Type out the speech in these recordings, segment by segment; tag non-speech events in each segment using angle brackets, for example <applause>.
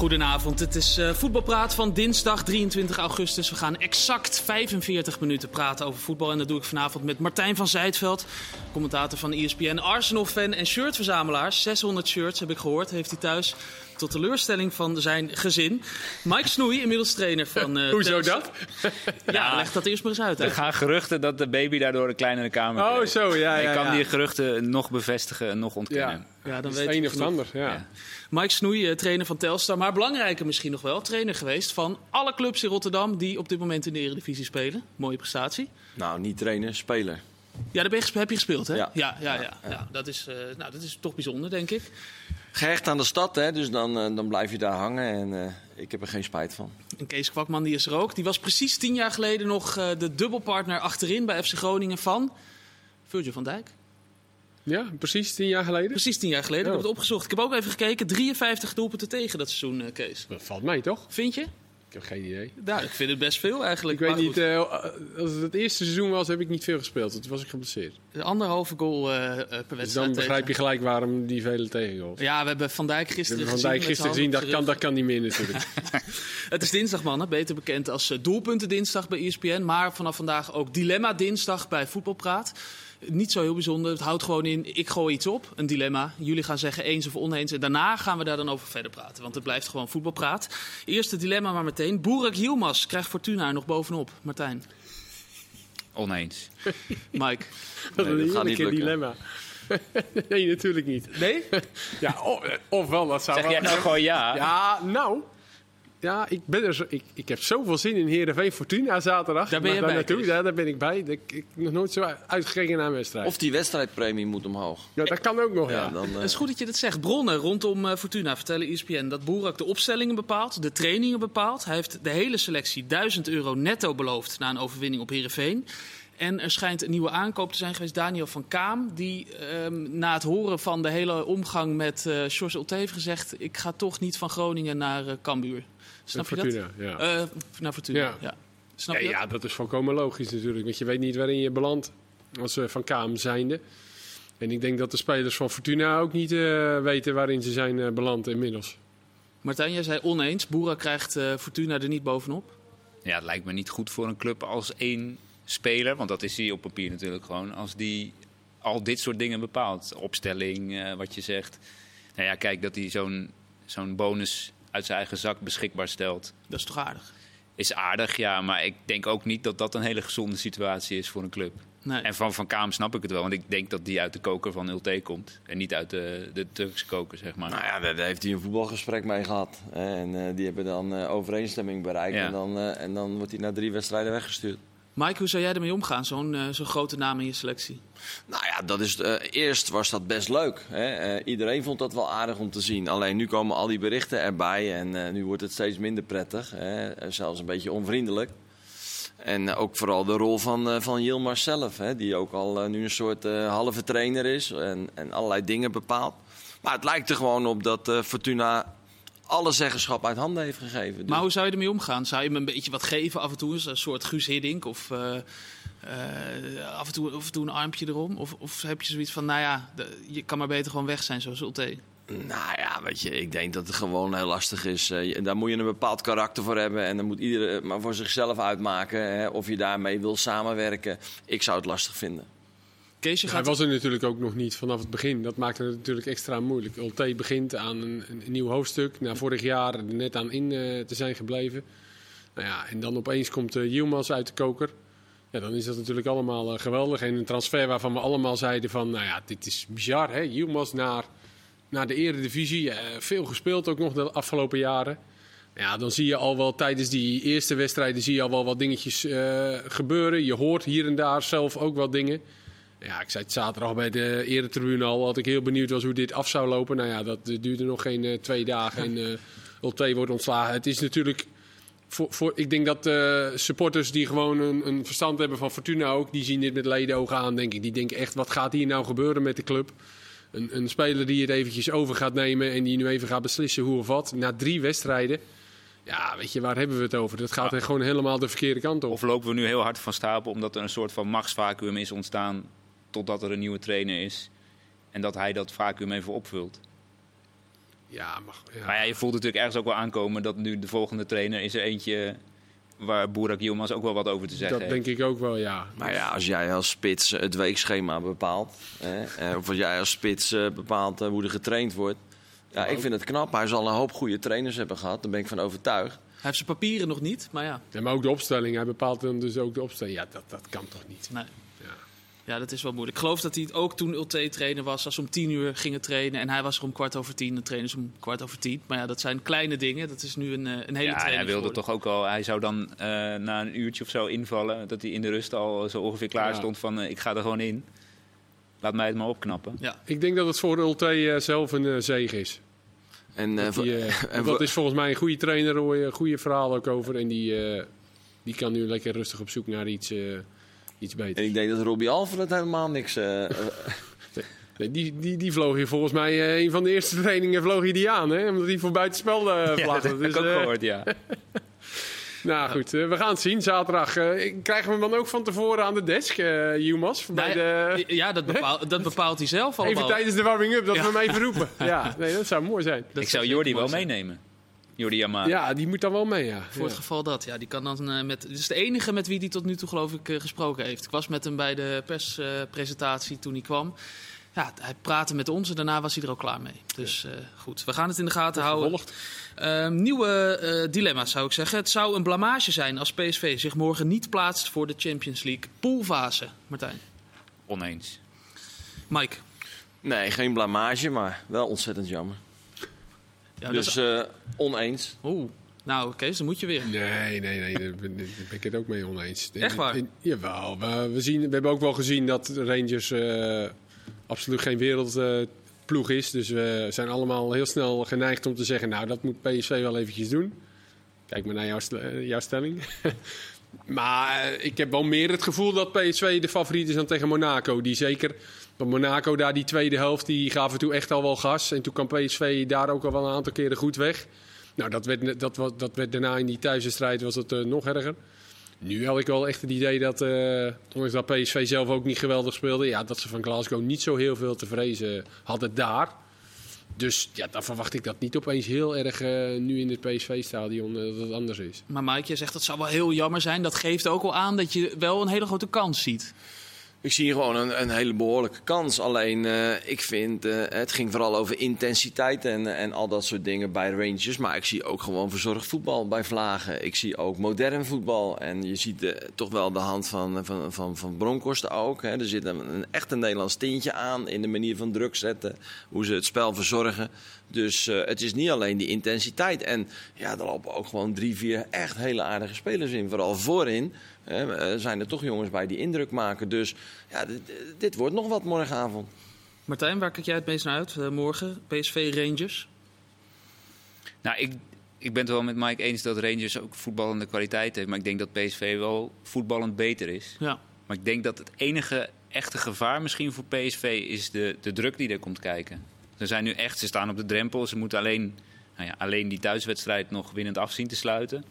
Goedenavond, het is uh, voetbalpraat van dinsdag 23 augustus. We gaan exact 45 minuten praten over voetbal. En dat doe ik vanavond met Martijn van Zijtveld, commentator van ESPN, Arsenal-fan en shirtverzamelaar. 600 shirts heb ik gehoord, heeft hij thuis tot teleurstelling van zijn gezin. Mike Snoei, inmiddels trainer van... Uh, <laughs> Hoezo dat? <laughs> ja, leg dat eerst maar eens uit. Hè. Er gaan geruchten dat de baby daardoor een kleinere kamer Oh, zo, ja, ja. Ik kan ja. die geruchten nog bevestigen en nog ontkennen. Ja, Ja, dan weet een of het ander. Ja. Ja. Mike Snoei, eh, trainer van Telstar. Maar belangrijker misschien nog wel, trainer geweest van alle clubs in Rotterdam... die op dit moment in de Eredivisie spelen. Mooie prestatie. Nou, niet trainer, speler. Ja, daar heb je gespeeld, hè? Ja. ja, ja. ja, ja. Dat, is, eh, nou, dat is toch bijzonder, denk ik. Gehecht aan de stad, hè, dus dan, eh, dan blijf je daar hangen en eh, ik heb er geen spijt van. En Kees Kwakman die is er ook. Die was precies tien jaar geleden nog eh, de dubbelpartner achterin bij FC Groningen van Virgil van Dijk. ja, precies tien jaar geleden. Precies tien jaar geleden. Ik heb het opgezocht. Ik heb ook even gekeken. 53 doelpunten tegen dat seizoen, eh, Kees. Dat valt mee, toch? Vind je? Ik heb geen idee. Nou, ik vind het best veel eigenlijk. Ik weet niet, eh, als het het eerste seizoen was, heb ik niet veel gespeeld. Toen was ik geblesseerd. de anderhalve goal eh, eh, per wedstrijd. Dus dan tegen. begrijp je gelijk waarom die vele tegengoals. Ja, we hebben Van Dijk gisteren hebben Van gezien. Dijk gisteren gezien, dat kan, dat kan niet meer natuurlijk. <laughs> Het is dinsdag, mannen. Beter bekend als doelpunten dinsdag bij ESPN. Maar vanaf vandaag ook dilemma dinsdag bij Voetbalpraat. Niet zo heel bijzonder. Het houdt gewoon in, ik gooi iets op, een dilemma. Jullie gaan zeggen eens of oneens. En daarna gaan we daar dan over verder praten. Want het blijft gewoon voetbalpraat. Eerste dilemma maar meteen. Boerak Yilmaz krijgt Fortuna er nog bovenop. Martijn, Oneens. <laughs> Mike. <laughs> Dat is dat een gaat niet heerlijke lukken. dilemma. <laughs> nee, natuurlijk niet. Nee? Ja, of, ofwel, dat zou Zeg wel... jij nou gewoon ja? Ja, nou... Ja, ik, ben er zo, ik, ik heb zoveel zin in Heerenveen Fortuna zaterdag. Daar ben Ik je bij, naartoe. Ja, daar ben ik bij. Ik ik heb nog nooit zo uitgekeken naar een wedstrijd. Of die wedstrijdpremie moet omhoog. ja, dat kan ook nog, ja. Ja, dan, eh, Het is goed dat je dat zegt. Bronnen rondom eh, Fortuna vertellen ESPN dat Boerak de opstellingen bepaalt, de trainingen bepaalt. Hij heeft de hele selectie 1000 euro netto beloofd na een overwinning op Heerenveen. En er schijnt een nieuwe aankoop te zijn geweest, Daniel van Kaam. Die ehm, na het horen van de hele omgang met eh George Ulte heeft gezegd... ik ga toch niet van Groningen naar eh Cambuur. Snap je Fortuna, dat? ja. Eh, naar Fortuna, ja. Ja. Snap Ja, je dat? ja, dat is volkomen logisch natuurlijk. Want je weet niet waarin je belandt als eh, van Kaam zijnde. En ik denk dat de spelers van Fortuna ook niet eh, weten waarin ze zijn eh, beland inmiddels. Martijn, jij zei oneens. Boerak krijgt eh, Fortuna er niet bovenop. Ja, het lijkt me niet goed voor een club als één speler, want dat is hij op papier natuurlijk gewoon, als die al dit soort dingen bepaalt. Opstelling, eh, wat je zegt. Nou ja, kijk, dat hij zo'n zo'n bonus uit zijn eigen zak beschikbaar stelt, Dat is toch aardig? is aardig, ja. Maar ik denk ook niet dat dat een hele gezonde situatie is voor een club. Nee. En van Van Kaam snap ik het wel, want ik denk dat die uit de koker van Ulte komt. En niet uit de, de Turkse koker, zeg maar. nou ja, daar heeft hij een voetbalgesprek mee gehad. hè, En eh, die hebben dan eh, overeenstemming bereikt. Ja. En, dan, eh, en dan wordt hij na drie wedstrijden weggestuurd. Mike, hoe zou jij ermee omgaan, zo'n eh, zo'n grote naam in je selectie? Nou ja, dat is, eh, eerst was dat best leuk. Hè? Eh, iedereen vond dat wel aardig om te zien. Alleen nu komen al die berichten erbij en nu wordt het steeds minder prettig. Hè? Zelfs een beetje onvriendelijk. En ook vooral de rol van, van Yilmaz zelf, hè? die ook al nu een soort halve trainer is en, en allerlei dingen bepaalt. Maar het lijkt er gewoon op dat Fortuna alle zeggenschap uit handen heeft gegeven. Dus- Maar hoe zou je ermee omgaan? Zou je hem een beetje wat geven af en toe? Een soort Guus Hiddink of eh, eh, af, en toe, af en toe een armpje erom? Of, of heb je zoiets van, nou ja, de- je kan maar beter gewoon weg zijn zoals Ulte? Nou ja, weet je, ik denk dat het gewoon heel lastig is. Eh, daar moet je een bepaald karakter voor hebben. En dan moet iedereen maar voor zichzelf uitmaken hè, of je daarmee wil samenwerken. Ik zou het lastig vinden. Hij was er natuurlijk ook nog niet vanaf het begin. Dat maakte het natuurlijk extra moeilijk. Ulte begint aan een, een nieuw hoofdstuk. Na vorig jaar er net aan in eh, te zijn gebleven. Nou ja, en dan opeens komt uh, Yilmaz uit de koker. Ja, dan is dat natuurlijk allemaal eh, geweldig. En een transfer waarvan we allemaal zeiden van... Nou ja, dit is bizar, hè. Yilmaz naar, naar de eredivisie. Eh, veel gespeeld ook nog de afgelopen jaren. Ja, dan zie je al wel tijdens die eerste wedstrijden zie je al wel wat dingetjes eh, gebeuren. Je hoort hier en daar zelf ook wat dingen. Ja, ik zei het zaterdag bij de eretribune al, dat ik heel benieuwd was hoe dit af zou lopen. Nou ja, dat duurde nog geen eh, twee dagen en eh Ulte wordt ontslagen. Het is natuurlijk, voor, voor, ik denk dat eh, supporters die gewoon een, een verstand hebben van Fortuna ook, die zien dit met ledenogen aan, denk ik. Die denken echt, wat gaat hier nou gebeuren met de club? Een, een speler die het eventjes over gaat nemen en die nu even gaat beslissen hoe of wat. Na drie wedstrijden. Ja, weet je, waar hebben we het over? Dat gaat er gewoon helemaal de verkeerde kant op. Of lopen we nu heel hard van stapel omdat er een soort van machtsvacuum is ontstaan totdat er een nieuwe trainer is. En dat hij dat vacuüm even opvult. Ja, mag, ja. Maar ja, je voelt natuurlijk ergens ook wel aankomen dat nu de volgende trainer is er eentje waar Boerak Yilmaz ook wel wat over te zeggen dat heeft. denk ik ook wel, ja. Maar ja, als jij als spits het weekschema bepaalt, hè, eh, of als jij als spits eh, bepaalt eh, hoe er getraind wordt. Ja, ik vind het knap. Hij zal een hoop goede trainers hebben gehad, daar ben ik van overtuigd. Hij heeft zijn papieren nog niet, maar ja. Ja, maar ook de opstelling, hij bepaalt dan dus ook de opstelling. Ja, dat, dat kan toch niet? Nee. Ja. Dat is wel moeilijk. Ik geloof dat hij het ook toen Ulte trainer was, als ze om tien uur gingen trainen. En hij was er om kwart over tien, de trainers om kwart over tien. Maar ja, dat zijn kleine dingen. Dat is nu een, eh, een hele Ja, training hij wilde geworden. toch ook al. Hij zou dan eh, na een uurtje of zo invallen. Dat hij in de rust al zo ongeveer klaar Ja. stond van eh, ik ga er gewoon in. Laat mij het maar opknappen. Ja, Ik denk dat het voor Ulte zelf een zege is. En, eh, Dat, die, <laughs> en dat is volgens mij een goede trainer, hoor je een goede verhaal ook over. En die, eh, die kan nu lekker rustig op zoek naar iets, en ik denk dat Robbie Alfred helemaal niks... eh, eh, <laughs> Nee, die, die, die vloog hier volgens mij, eh, een van de eerste trainingen vloog hij die aan. Hè? Omdat hij voor buitenspel eh Ja, <laughs> dat heb Dus, ik ook eh, gehoord, ja. <laughs> Nou goed, we gaan het zien zaterdag. Eh, krijgen we hem dan ook van tevoren aan de desk, eh Jumas? Bij Nou, de... ja dat, bepaalt, dat bepaalt hij zelf allemaal. Even tijdens de warming-up dat Ja. we hem even roepen. Ja, nee, dat zou mooi zijn. Dat ik zou Jordi wel meenemen. Jordi. Ja, die moet dan wel mee, ja. Voor Ja. het geval dat, ja, die kan dan eh, met. Het is de enige met wie hij tot nu toe, geloof ik, eh, gesproken heeft. Ik was met hem bij de perspresentatie toen hij kwam. Ja, hij praatte met ons en daarna was hij er ook klaar mee. Dus eh, goed, we gaan het in de gaten houden. Ehm, nieuwe eh, dilemma's zou ik zeggen. Het zou een blamage zijn als PSV zich morgen niet plaatst voor de Champions League poolfase. Martijn. Oneens. Mike. nee, geen blamage, maar wel ontzettend jammer. Ja, dus dat is- eh, oneens. Oeh. Nou, Kees, dan moet je weer. Nee, nee, nee, daar ben, daar ben ik het ook mee oneens. Echt waar? En- Jawel, we, we, zien, we hebben ook wel gezien dat Rangers eh, absoluut geen wereldploeg is. Dus we zijn allemaal heel snel geneigd om te zeggen, nou dat moet PSV wel eventjes doen. Kijk maar naar jouw, eh, jouw stelling. <laughs> maar ik heb wel meer het gevoel dat PSV de favoriet is dan tegen Monaco. Die zeker, Monaco daar die tweede helft, die gaven toen echt al wel gas. En toen kwam PSV daar ook al wel een aantal keren goed weg. Nou, dat werd, dat, was, dat werd daarna in die thuiswedstrijd was het eh, nog erger. Nu had ik wel echt het idee dat, eh ondanks dat PSV zelf ook niet geweldig speelde, ja, dat ze van Glasgow niet zo heel veel te vrezen hadden daar. Dus ja, dan verwacht ik dat niet opeens heel erg eh, nu in het PSV-stadion dat het anders is. Maar Mike, je zegt dat zou wel heel jammer zijn. Dat geeft ook al aan dat je wel een hele grote kans ziet. Ik zie gewoon een, een hele behoorlijke kans. Alleen, eh, ik vind, eh, het ging vooral over intensiteit en, en al dat soort dingen bij Rangers. Maar ik zie ook gewoon verzorgd voetbal bij Vlagen. Ik zie ook modern voetbal. En je ziet eh, toch wel de hand van, van, van, van Bronkhorst ook. Hè. Er zit een, echt een Nederlands tintje aan in de manier van druk zetten. Hoe ze het spel verzorgen. Dus het is niet alleen die intensiteit. En ja, er lopen ook gewoon drie, vier echt hele aardige spelers in. Vooral voorin. Hè, eh, zijn er toch jongens bij die indruk maken. Dus ja, dit, dit wordt nog wat morgenavond. Martijn, waar kijk jij het meest naar uit? eh, morgen, PSV Rangers. Nou, ik, ik ben het wel met Mike eens dat Rangers ook voetballende kwaliteit heeft. Maar ik denk dat PSV wel voetballend beter is. Ja. Maar ik denk dat het enige echte gevaar misschien voor PSV is de, de druk die er komt kijken. Ze zijn nu echt, ze staan op de drempel. Ze moeten alleen, nou ja, alleen die thuiswedstrijd nog winnend af zien te sluiten.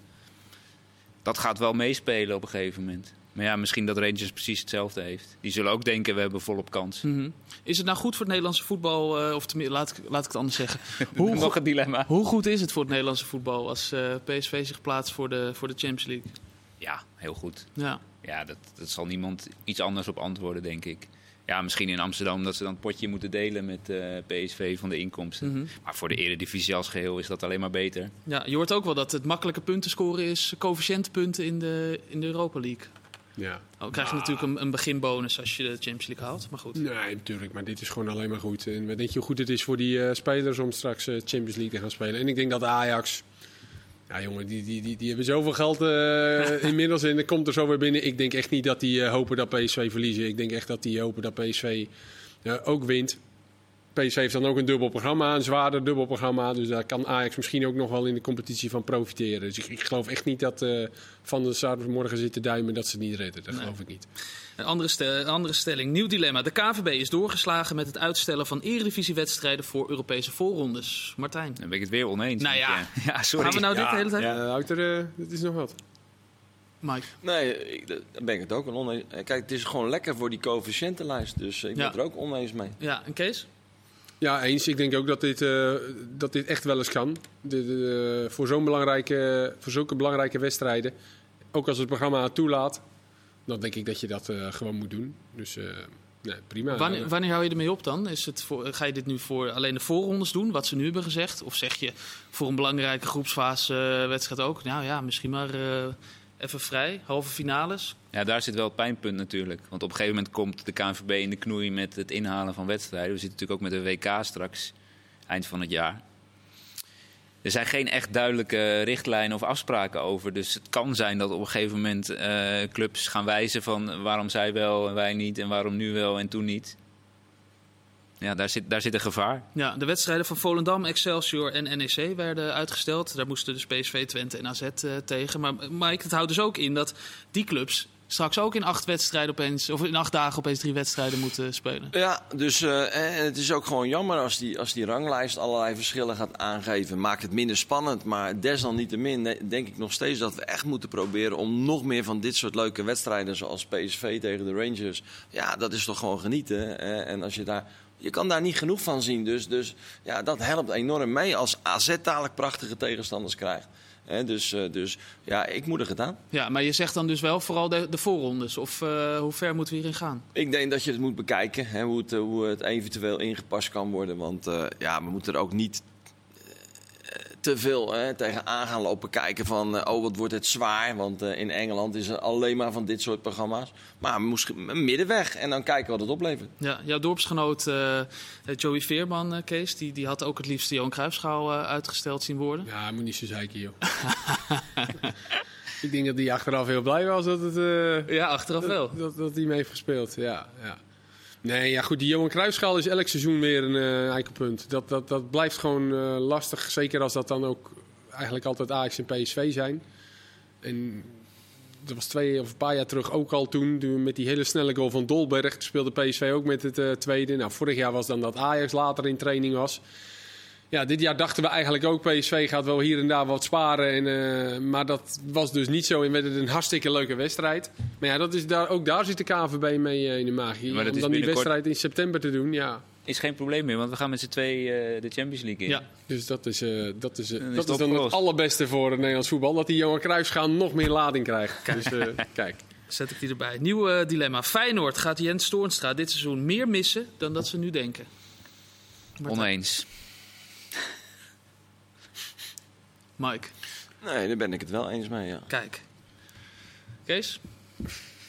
Dat gaat wel meespelen op een gegeven moment. Maar ja, misschien dat Rangers precies hetzelfde heeft. Die zullen ook denken, we hebben volop kans. Mhm. Is het nou goed voor het Nederlandse voetbal? eh, of laat ik, laat ik het anders zeggen. <laughs> Hoe, Nog goed, een dilemma. hoe goed is het voor het Nederlandse voetbal als eh, PSV zich plaatst voor de, voor de Champions League? Ja, heel goed. Ja. Ja, dat, dat zal niemand iets anders op antwoorden, denk ik. Ja, misschien in Amsterdam dat ze dan het potje moeten delen met eh, PSV van de inkomsten. Mhm. Maar voor de eredivisie als geheel is dat alleen maar beter. ja. Je hoort ook wel dat het makkelijke punten scoren is coëfficiëntenpunten in de, in de Europa League. Ja. Dan krijg je natuurlijk een, een beginbonus als je de Champions League haalt. Maar goed. Nee, natuurlijk, maar dit is gewoon alleen maar goed. En weet je hoe goed het is voor die eh, spelers om straks eh, Champions League te gaan spelen? En ik denk dat Ajax, ja jongen, die, die, die, die hebben zoveel geld eh, <laughs> inmiddels en dan komt er zo weer binnen. Ik denk echt niet dat die eh, hopen dat PSV verliezen. Ik denk echt dat die hopen dat PSV eh, ook wint. PSV heeft dan ook een dubbel programma, een zwaarder dubbel programma. Dus daar kan Ajax misschien ook nog wel in de competitie van profiteren. Dus ik, ik geloof echt niet dat eh, Van der Sar morgen zit te duimen dat ze het niet redden. Dat Nee. geloof ik niet. Een andere, stel- een andere stelling. Nieuw dilemma. De KVB is doorgeslagen met het uitstellen van eredivisiewedstrijden voor Europese voorrondes. Martijn. Dan ben ik het weer oneens. Nou <laughs> ja. sorry. Gaan we nou dit de hele tijd? Ja, eh, dit is nog wat. Mike. Nee, ik, daar ben ik het ook wel oneens. Eh, Kijk, het is gewoon lekker voor die coëfficiëntenlijst. Dus ik ben Ja. er ook oneens mee. Ja, en Kees? Ja, eens. Ik denk ook dat dit, eh, dat dit echt wel eens kan. De, voor, zo'n belangrijke, voor zulke belangrijke wedstrijden, ook als het programma het toelaat, dan denk ik dat je dat eh, gewoon moet doen. Dus eh, prima. Wanneer, wanneer hou je ermee op dan? Is het voor, ga je dit nu voor alleen de voorrondes doen, wat ze nu hebben gezegd? Of zeg je voor een belangrijke groepsfase wedstrijd ook? Nou ja, misschien maar even vrij, halve finales. Ja, daar zit wel het pijnpunt natuurlijk. Want op een gegeven moment komt de KNVB in de knoei met het inhalen van wedstrijden. We zitten natuurlijk ook met de WK straks, eind van het jaar. Er zijn geen echt duidelijke richtlijnen of afspraken over. Dus het kan zijn dat op een gegeven moment eh, clubs gaan wijzen van waarom zij wel en wij niet en waarom nu wel en toen niet. Ja, daar zit, daar zit een gevaar. Ja, de wedstrijden van Volendam, Excelsior en NEC werden uitgesteld. Daar moesten dus PSV, Twente en AZ eh, tegen. Maar Mike, het houdt dus ook in dat die clubs straks ook in acht wedstrijden opeens, of in acht dagen opeens drie wedstrijden moeten spelen. Ja, dus eh, en het is ook gewoon jammer als die, als die ranglijst allerlei verschillen gaat aangeven. Maakt het minder spannend, maar desalniettemin eh, denk ik nog steeds dat we echt moeten proberen om nog meer van dit soort leuke wedstrijden zoals PSV tegen de Rangers. Ja, dat is toch gewoon genieten. eh, en als je daar, je kan daar niet genoeg van zien. Dus, dus ja, dat helpt enorm mee als AZ dadelijk prachtige tegenstanders krijgt. Dus, eh, dus ja, ik moet er gedaan. Ja, maar je zegt dan dus wel vooral de, de voorrondes. Of eh, hoe ver moeten we hierin gaan? Ik denk dat je het moet bekijken, hè, hoe, het, hoe het eventueel ingepast kan worden. Want eh, ja, we moeten er ook niet te veel hè, tegenaan gaan lopen kijken van... eh, oh, wat wordt het zwaar, want eh, in Engeland is er alleen maar van dit soort programma's. Maar misschien een middenweg en dan kijken wat het oplevert. Ja, jouw dorpsgenoot eh, Joey Veerman, Kees, die, die had ook het liefst de Johan Cruijffschaal eh, uitgesteld zien worden. Ja, moet niet zo zeiken, joh. <laughs> ik denk dat hij achteraf heel blij was dat het... eh, Ja, achteraf wel. Dat, dat hij mee heeft gespeeld, ja. ja. Nee, ja goed, die Johan Cruijffschaal is elk seizoen weer een eh eikelpunt. Dat, dat, dat blijft gewoon eh, lastig, zeker als dat dan ook eigenlijk altijd Ajax en PSV zijn. En dat was twee of een paar jaar terug ook al toen, toen met die hele snelle goal van Dolberg. Speelde PSV ook met het eh, tweede. Nou, vorig jaar was dan dat Ajax later in training was. Ja, dit jaar dachten we eigenlijk ook, PSV gaat wel hier en daar wat sparen. En, eh, maar dat was dus niet zo en werd het een hartstikke leuke wedstrijd. Maar ja, dat is daar, ook daar zit de KNVB mee eh, in de magie. Maar dat Om dan die wedstrijd in september te doen, ja. Is geen probleem meer, want we gaan met z'n twee eh, de Champions League in. Ja. Dus dat is, eh, dat is, Dan is dat het is dan het allerbeste voor het Nederlands voetbal. Dat die Johan Cruijffschaal nog meer lading krijgt. Dus eh, kijk. Zet ik die erbij. Nieuw dilemma. Feyenoord gaat Jens Toornstra dit seizoen meer missen dan dat ze nu denken. Martijn. Oneens. Mike, Nee, daar ben ik het wel eens mee, ja. kijk. Kees?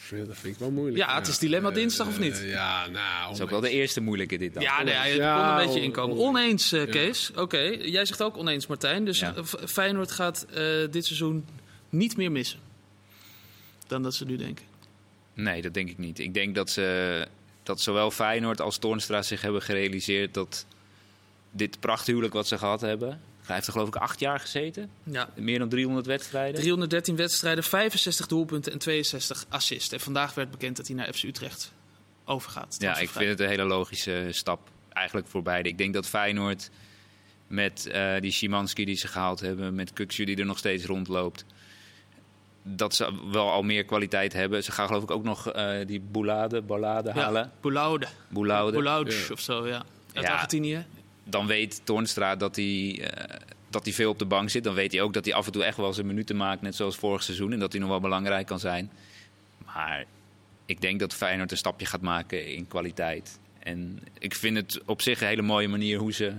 Ja, dat vind ik wel moeilijk. Ja, het is dilemma dinsdag of niet? eh, ja, nou... Dat is ook wel de eerste moeilijke dit dan. Ja, nee, je Ja, kon een beetje on- inkomen. on- Oneens, eh, Kees. Oké, jij zegt ook oneens, Martijn. Dus Ja. eh, Feyenoord gaat eh, dit seizoen niet meer missen dan dat ze nu denken. Nee, dat denk ik niet. Ik denk dat, ze, dat zowel Feyenoord als Toornstra zich hebben gerealiseerd dat dit prachthuwelijk wat ze gehad hebben... Hij heeft er geloof ik acht jaar gezeten. Ja, Meer dan 300 wedstrijden. 313 wedstrijden, 65 doelpunten en 62 assists. En vandaag werd bekend dat hij naar FC Utrecht overgaat. Ja, ik vind het een hele logische stap eigenlijk voor beide. Ik denk dat Feyenoord met eh, die Szymanski die ze gehaald hebben, met Kukshu die er nog steeds rondloopt, dat ze wel al meer kwaliteit hebben. Ze gaan geloof ik ook nog eh, die Boulade, Ballade halen. Ja, Boulaude. Boulade. Boulaude Ja. of zo, ja. Uit Ja. Argentinië. Dan weet Toornstra dat hij, eh, dat hij veel op de bank zit. Dan weet hij ook dat hij af en toe echt wel zijn minuten maakt, net zoals vorig seizoen. En dat hij nog wel belangrijk kan zijn. Maar ik denk dat Feyenoord een stapje gaat maken in kwaliteit. En ik vind het op zich een hele mooie manier hoe ze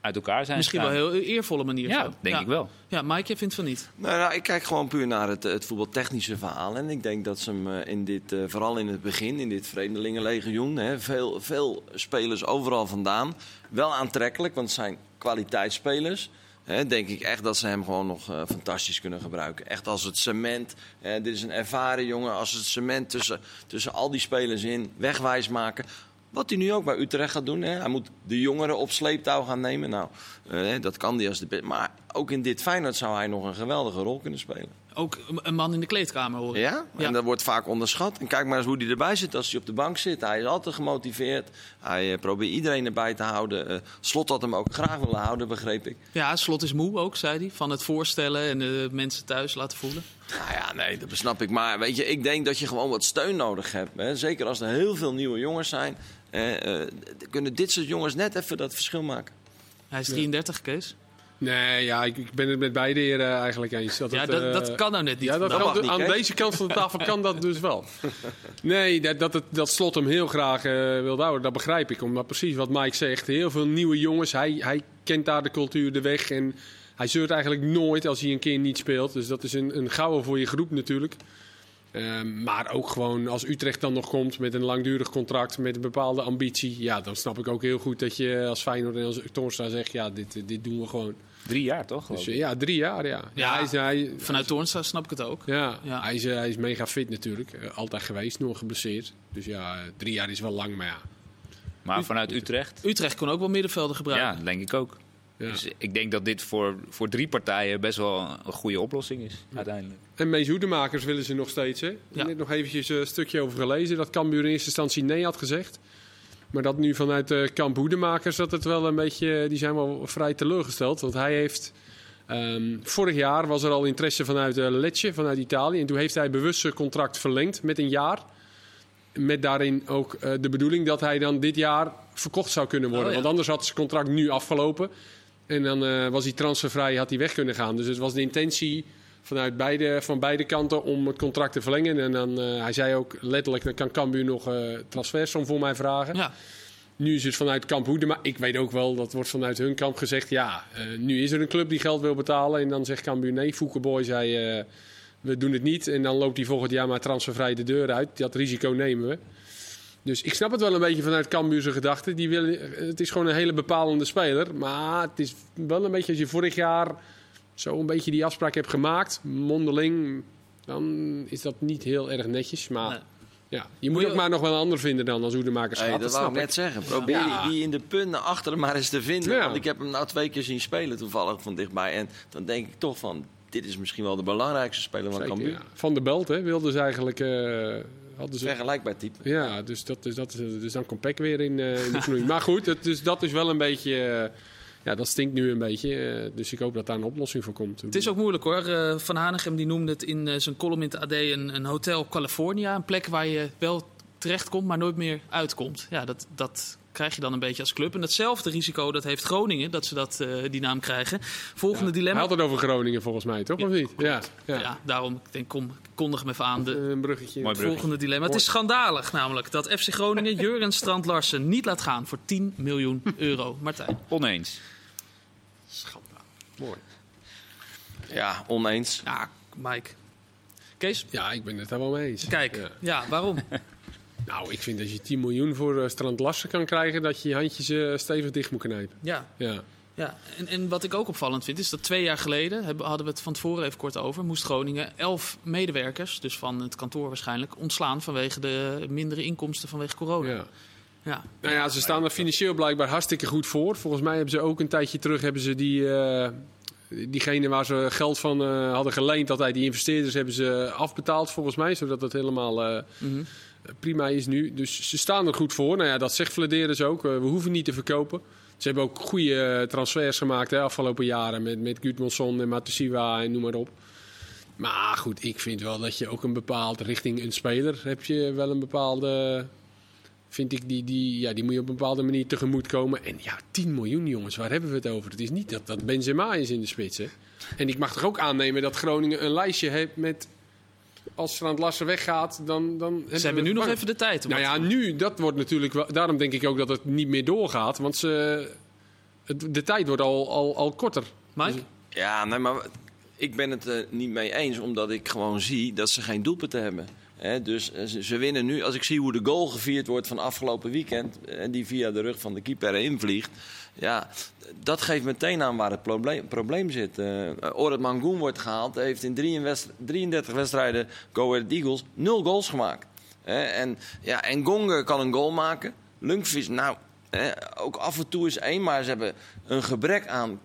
uit elkaar zijn Misschien wel een heel eervolle manier. Ja, zo. denk ik wel. Ja, Mike, jij vindt van niet. Nou, nou, ik kijk gewoon puur naar het, het voetbaltechnische verhaal. En ik denk dat ze hem eh, in dit, eh, vooral in het begin, in dit Vreemdelingenlegioen, hè, veel, veel spelers overal vandaan. Wel aantrekkelijk, want het zijn kwaliteitsspelers. Hè, denk ik echt dat ze hem gewoon nog eh, fantastisch kunnen gebruiken. Echt als het cement. hè, dit is een ervaren jongen. Als het cement tussen, tussen al die spelers in wegwijs maken. Wat hij nu ook bij Utrecht gaat doen. Hè. Hij moet de jongeren op sleeptouw gaan nemen. Nou, eh, dat kan hij als de. Maar ook in dit Feyenoord zou hij nog een geweldige rol kunnen spelen. Ook een man in de kleedkamer horen. Ja? Ja. En dat wordt vaak onderschat. En kijk maar eens hoe hij erbij zit als hij op de bank zit. Hij is altijd gemotiveerd. Hij eh, probeert iedereen erbij te houden. Eh, Slot had hem ook graag willen houden, begreep ik. Ja, Slot is moe ook, zei hij. Van het voorstellen en de mensen thuis laten voelen. Nou ja, nee, dat snap ik. Maar weet je, ik denk dat je gewoon wat steun nodig hebt. Hè? Zeker als er heel veel nieuwe jongens zijn. Eh, eh, kunnen dit soort jongens net even dat verschil maken. Hij is 33, Kees. Nee, ja, ik, ik ben het met beide heren eigenlijk eens. Dat Ja, het, dat, eh, dat kan nou net niet. Ja, dat niet, aan deze kant van de tafel kan dat dus wel. <laughs> Nee, dat, dat, het, dat Slot hem heel graag eh wil houden, dat begrijp ik. Omdat precies wat Mike zegt, heel veel nieuwe jongens. Hij, hij kent daar de cultuur, de weg. En hij zeurt eigenlijk nooit als hij een keer niet speelt. Dus dat is een, een gouden voor je groep natuurlijk. Ehm, maar ook gewoon als Utrecht dan nog komt met een langdurig contract, met een bepaalde ambitie. Ja, dan snap ik ook heel goed dat je als Feyenoord en als Torstra zegt, ja, dit, dit doen we gewoon. Drie jaar toch? Dus eh, ja, drie jaar, ja. Ja, hij is, hij, Vanuit Toornstra snap ik het ook. ja, Ja. Hij, is, eh, hij is mega fit natuurlijk. Eh, altijd geweest, nog geblesseerd. Dus ja, eh, drie jaar is wel lang, maar ja. Maar vanuit Utrecht? Utrecht kon ook wel middenvelden gebruiken. Ja, denk ik ook. Ja. Dus ik denk dat dit voor, voor drie partijen best wel een goede oplossing is, uiteindelijk. En Mees Hoedemakers willen ze nog steeds, hè? Ik heb net nog eventjes een stukje over gelezen. Dat Cambuur in eerste instantie nee had gezegd. Maar dat nu vanuit eh kamp Hoedemakers, dat het wel een beetje... Die zijn wel vrij teleurgesteld. Want hij heeft... ehm, vorig jaar was er al interesse vanuit eh, Lecce, vanuit Italië. En toen heeft hij bewust zijn contract verlengd met een jaar. Met daarin ook eh, de bedoeling dat hij dan dit jaar verkocht zou kunnen worden. Oh, ja. Want anders had zijn contract nu afgelopen. En dan eh, was hij transfervrij, had hij weg kunnen gaan. Dus het was de intentie vanuit beide, van beide kanten om het contract te verlengen. En dan, eh, hij zei ook letterlijk, dan kan Cambuur nog eh transfersom voor mij vragen. Ja. Nu is het vanuit kamp Hoede, maar ik weet ook wel, dat wordt vanuit hun kamp gezegd... ja, nu is er een club die geld wil betalen en dan zegt Cambuur nee. Foukeboy zei, we doen het niet. En dan loopt hij volgend jaar maar transfervrij de deur uit. Dat risico nemen we. Dus ik snap het wel een beetje vanuit Cambuur zijn gedachten. Die willen, het is gewoon een hele bepalende speler. Maar het is wel een beetje als je vorig jaar zo een beetje die afspraak hebt gemaakt, mondeling, dan is dat niet heel erg netjes. Maar Nee. ja, je moet je- ook maar nog wel een ander vinden dan als Hoedemakers Hey, gaat. dat dat wou ik ik. net zeggen. Probeer Ja. die in de punten achter hem maar eens te vinden. Ja. Want ik heb hem nou twee keer zien spelen toevallig van dichtbij. En dan denk ik toch van, dit is misschien wel de belangrijkste speler van Cambuur. ja. Van de Belt hè, wilden ze eigenlijk... eh, hadden ze, Vergelijkbaar type. ja, dus, dat is, dat is, dus dan komt Peck weer in, eh, in de knoei. maar goed, het, dus, dat is wel een beetje... eh, ja, dat stinkt nu een beetje. eh, dus ik hoop dat daar een oplossing voor komt. Het is ook moeilijk hoor. Eh, Van Hanegem die noemde het in eh, zijn column in het AD een, een hotel California. Een plek waar je wel terechtkomt, maar nooit meer uitkomt. Ja, dat, dat krijg je dan een beetje als club. En datzelfde risico dat heeft Groningen, dat ze dat, eh, die naam krijgen. Volgende Hij dilemma. had het over Groningen volgens mij, toch? of niet? Ja, ja. Ja, daarom ik denk, kom, ik kondig me even aan. De, Een bruggetje. Bruggetje. Volgende dilemma. Het is schandalig namelijk dat FC Groningen <laughs> Jurgen Strand Larsen niet laat gaan voor 10 miljoen euro. Martijn. Oneens. Mooi. Ja, oneens. Ja, Mike. Kees, Ja, ik ben het daar wel mee eens. kijk. Ja. Ja, waarom? <laughs> Nou, ik vind dat je 10 miljoen voor eh, Strand Larsen kan krijgen, dat je je handjes eh, stevig dicht moet knijpen. Ja, Ja. Ja, en, en wat ik ook opvallend vind, is dat twee jaar geleden, hebben, hadden we het van tevoren even kort over, moest Groningen elf medewerkers, dus van het kantoor waarschijnlijk, ontslaan vanwege de mindere inkomsten vanwege corona. Ja. ja. Nou ja, ze staan er financieel blijkbaar hartstikke goed voor. Volgens mij hebben ze ook een tijdje terug hebben ze die, eh, diegene waar ze geld van eh, hadden geleend, dat hij die investeerders hebben ze afbetaald volgens mij, zodat het helemaal eh, Mhm. Prima is nu. Dus ze staan er goed voor. Nou ja, dat zegt Vladeres dus ook. Eh, we hoeven niet te verkopen. Ze hebben ook goede eh, transfers gemaakt de afgelopen jaren met, met Gudmundsson en Matusiwa en noem maar op. Maar goed, ik vind wel dat je ook een bepaald richting een speler heb je wel een bepaalde. Vind ik die, die, ja, die moet je op een bepaalde manier tegemoet komen. En ja, 10 miljoen jongens, waar hebben we het over? Het is niet dat, dat Benzema is in de spits. Hè? En ik mag toch ook aannemen dat Groningen een lijstje heeft met. Als Strand Larsen weggaat, dan. dan Ze hebben nu nog even de tijd. om nou ja, nu, dat wordt natuurlijk wel. Daarom denk ik ook dat het niet meer doorgaat. Want ze, het, de tijd wordt al, al, al korter. Mike? Ja, nee, maar ik ben het er niet mee eens, omdat ik gewoon zie dat ze geen doelpunten hebben. Hè, dus eh, ze, ze winnen nu. Als ik zie hoe de goal gevierd wordt van afgelopen weekend, en die via de rug van de keeper invliegt, ja, dat geeft meteen aan waar het probleem, probleem zit. Uh, Orad Mangoen wordt gehaald, heeft in 33 33 wedstrijden Go Ahead Eagles nul goals gemaakt. Hè, en, ja, en Gonge kan een goal maken. Lunkvis, nou, hè, ook af en toe is één, maar ze hebben een gebrek aan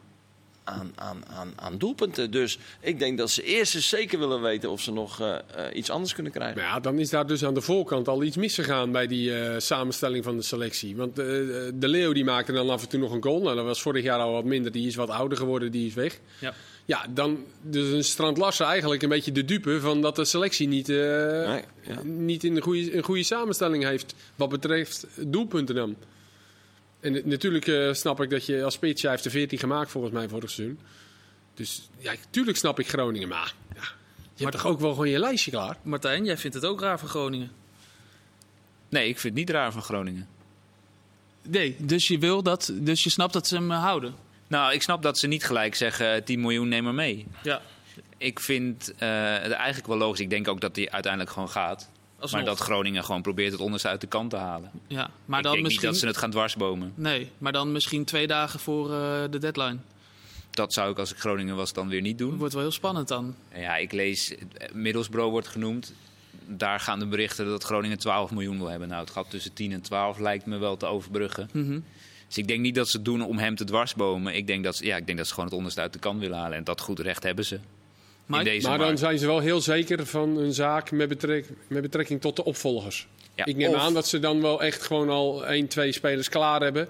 aan, aan, aan, aan doelpunten. Dus ik denk dat ze eerst eens zeker willen weten of ze nog eh, eh, iets anders kunnen krijgen. Maar ja, dan is daar dus aan de voorkant al iets misgegaan bij die eh, samenstelling van de selectie. Want eh, de Leo die maakte dan af en toe nog een goal. Nou, dat was vorig jaar al wat minder. Die is wat ouder geworden, die is weg. Ja. Ja, dan dus een Strand Larsen eigenlijk een beetje de dupe van dat de selectie niet, eh, Nee, ja. niet in een goede, een goede samenstelling heeft wat betreft doelpunten dan. En eh, natuurlijk eh, snap ik dat je als spits, jij heeft er 14 gemaakt volgens mij vorig seizoen. Dus ja, natuurlijk snap ik Groningen, maar ja, je hebt toch ook wel gewoon je lijstje klaar? Martijn, jij vindt het ook raar voor Groningen? Nee, ik vind het niet raar van Groningen. Nee, dus je, wil dat, dus je snapt dat ze hem eh, houden? Nou, ik snap dat ze niet gelijk zeggen 10 miljoen, neem maar mee. Ja. Ik vind eh, het eigenlijk wel logisch. Ik denk ook dat hij uiteindelijk gewoon gaat. Alsnog. Maar dat Groningen gewoon probeert het onderste uit de kant te halen. ja. Maar ik dan denk misschien... niet dat ze het gaan dwarsbomen. Nee, maar dan misschien twee dagen voor eh, de deadline. Dat zou ik als ik Groningen was dan weer niet doen. wordt wel heel spannend dan. Ja, ik lees, eh, Middlesbrough wordt genoemd. Daar gaan de berichten dat Groningen 12 miljoen wil hebben. Nou, het gat tussen 10 en 12 lijkt me wel te overbruggen. Mhm. Dus ik denk niet dat ze het doen om hem te dwarsbomen. Ik denk dat ze, ja, ik denk dat ze gewoon het onderste uit de kant willen halen. En dat goed recht hebben ze. Mike? in deze Maar dan zijn ze wel heel zeker van hun zaak met, betrek- met betrekking tot de opvolgers. Ja, ik neem of- aan dat ze dan wel echt gewoon al één, twee spelers klaar hebben.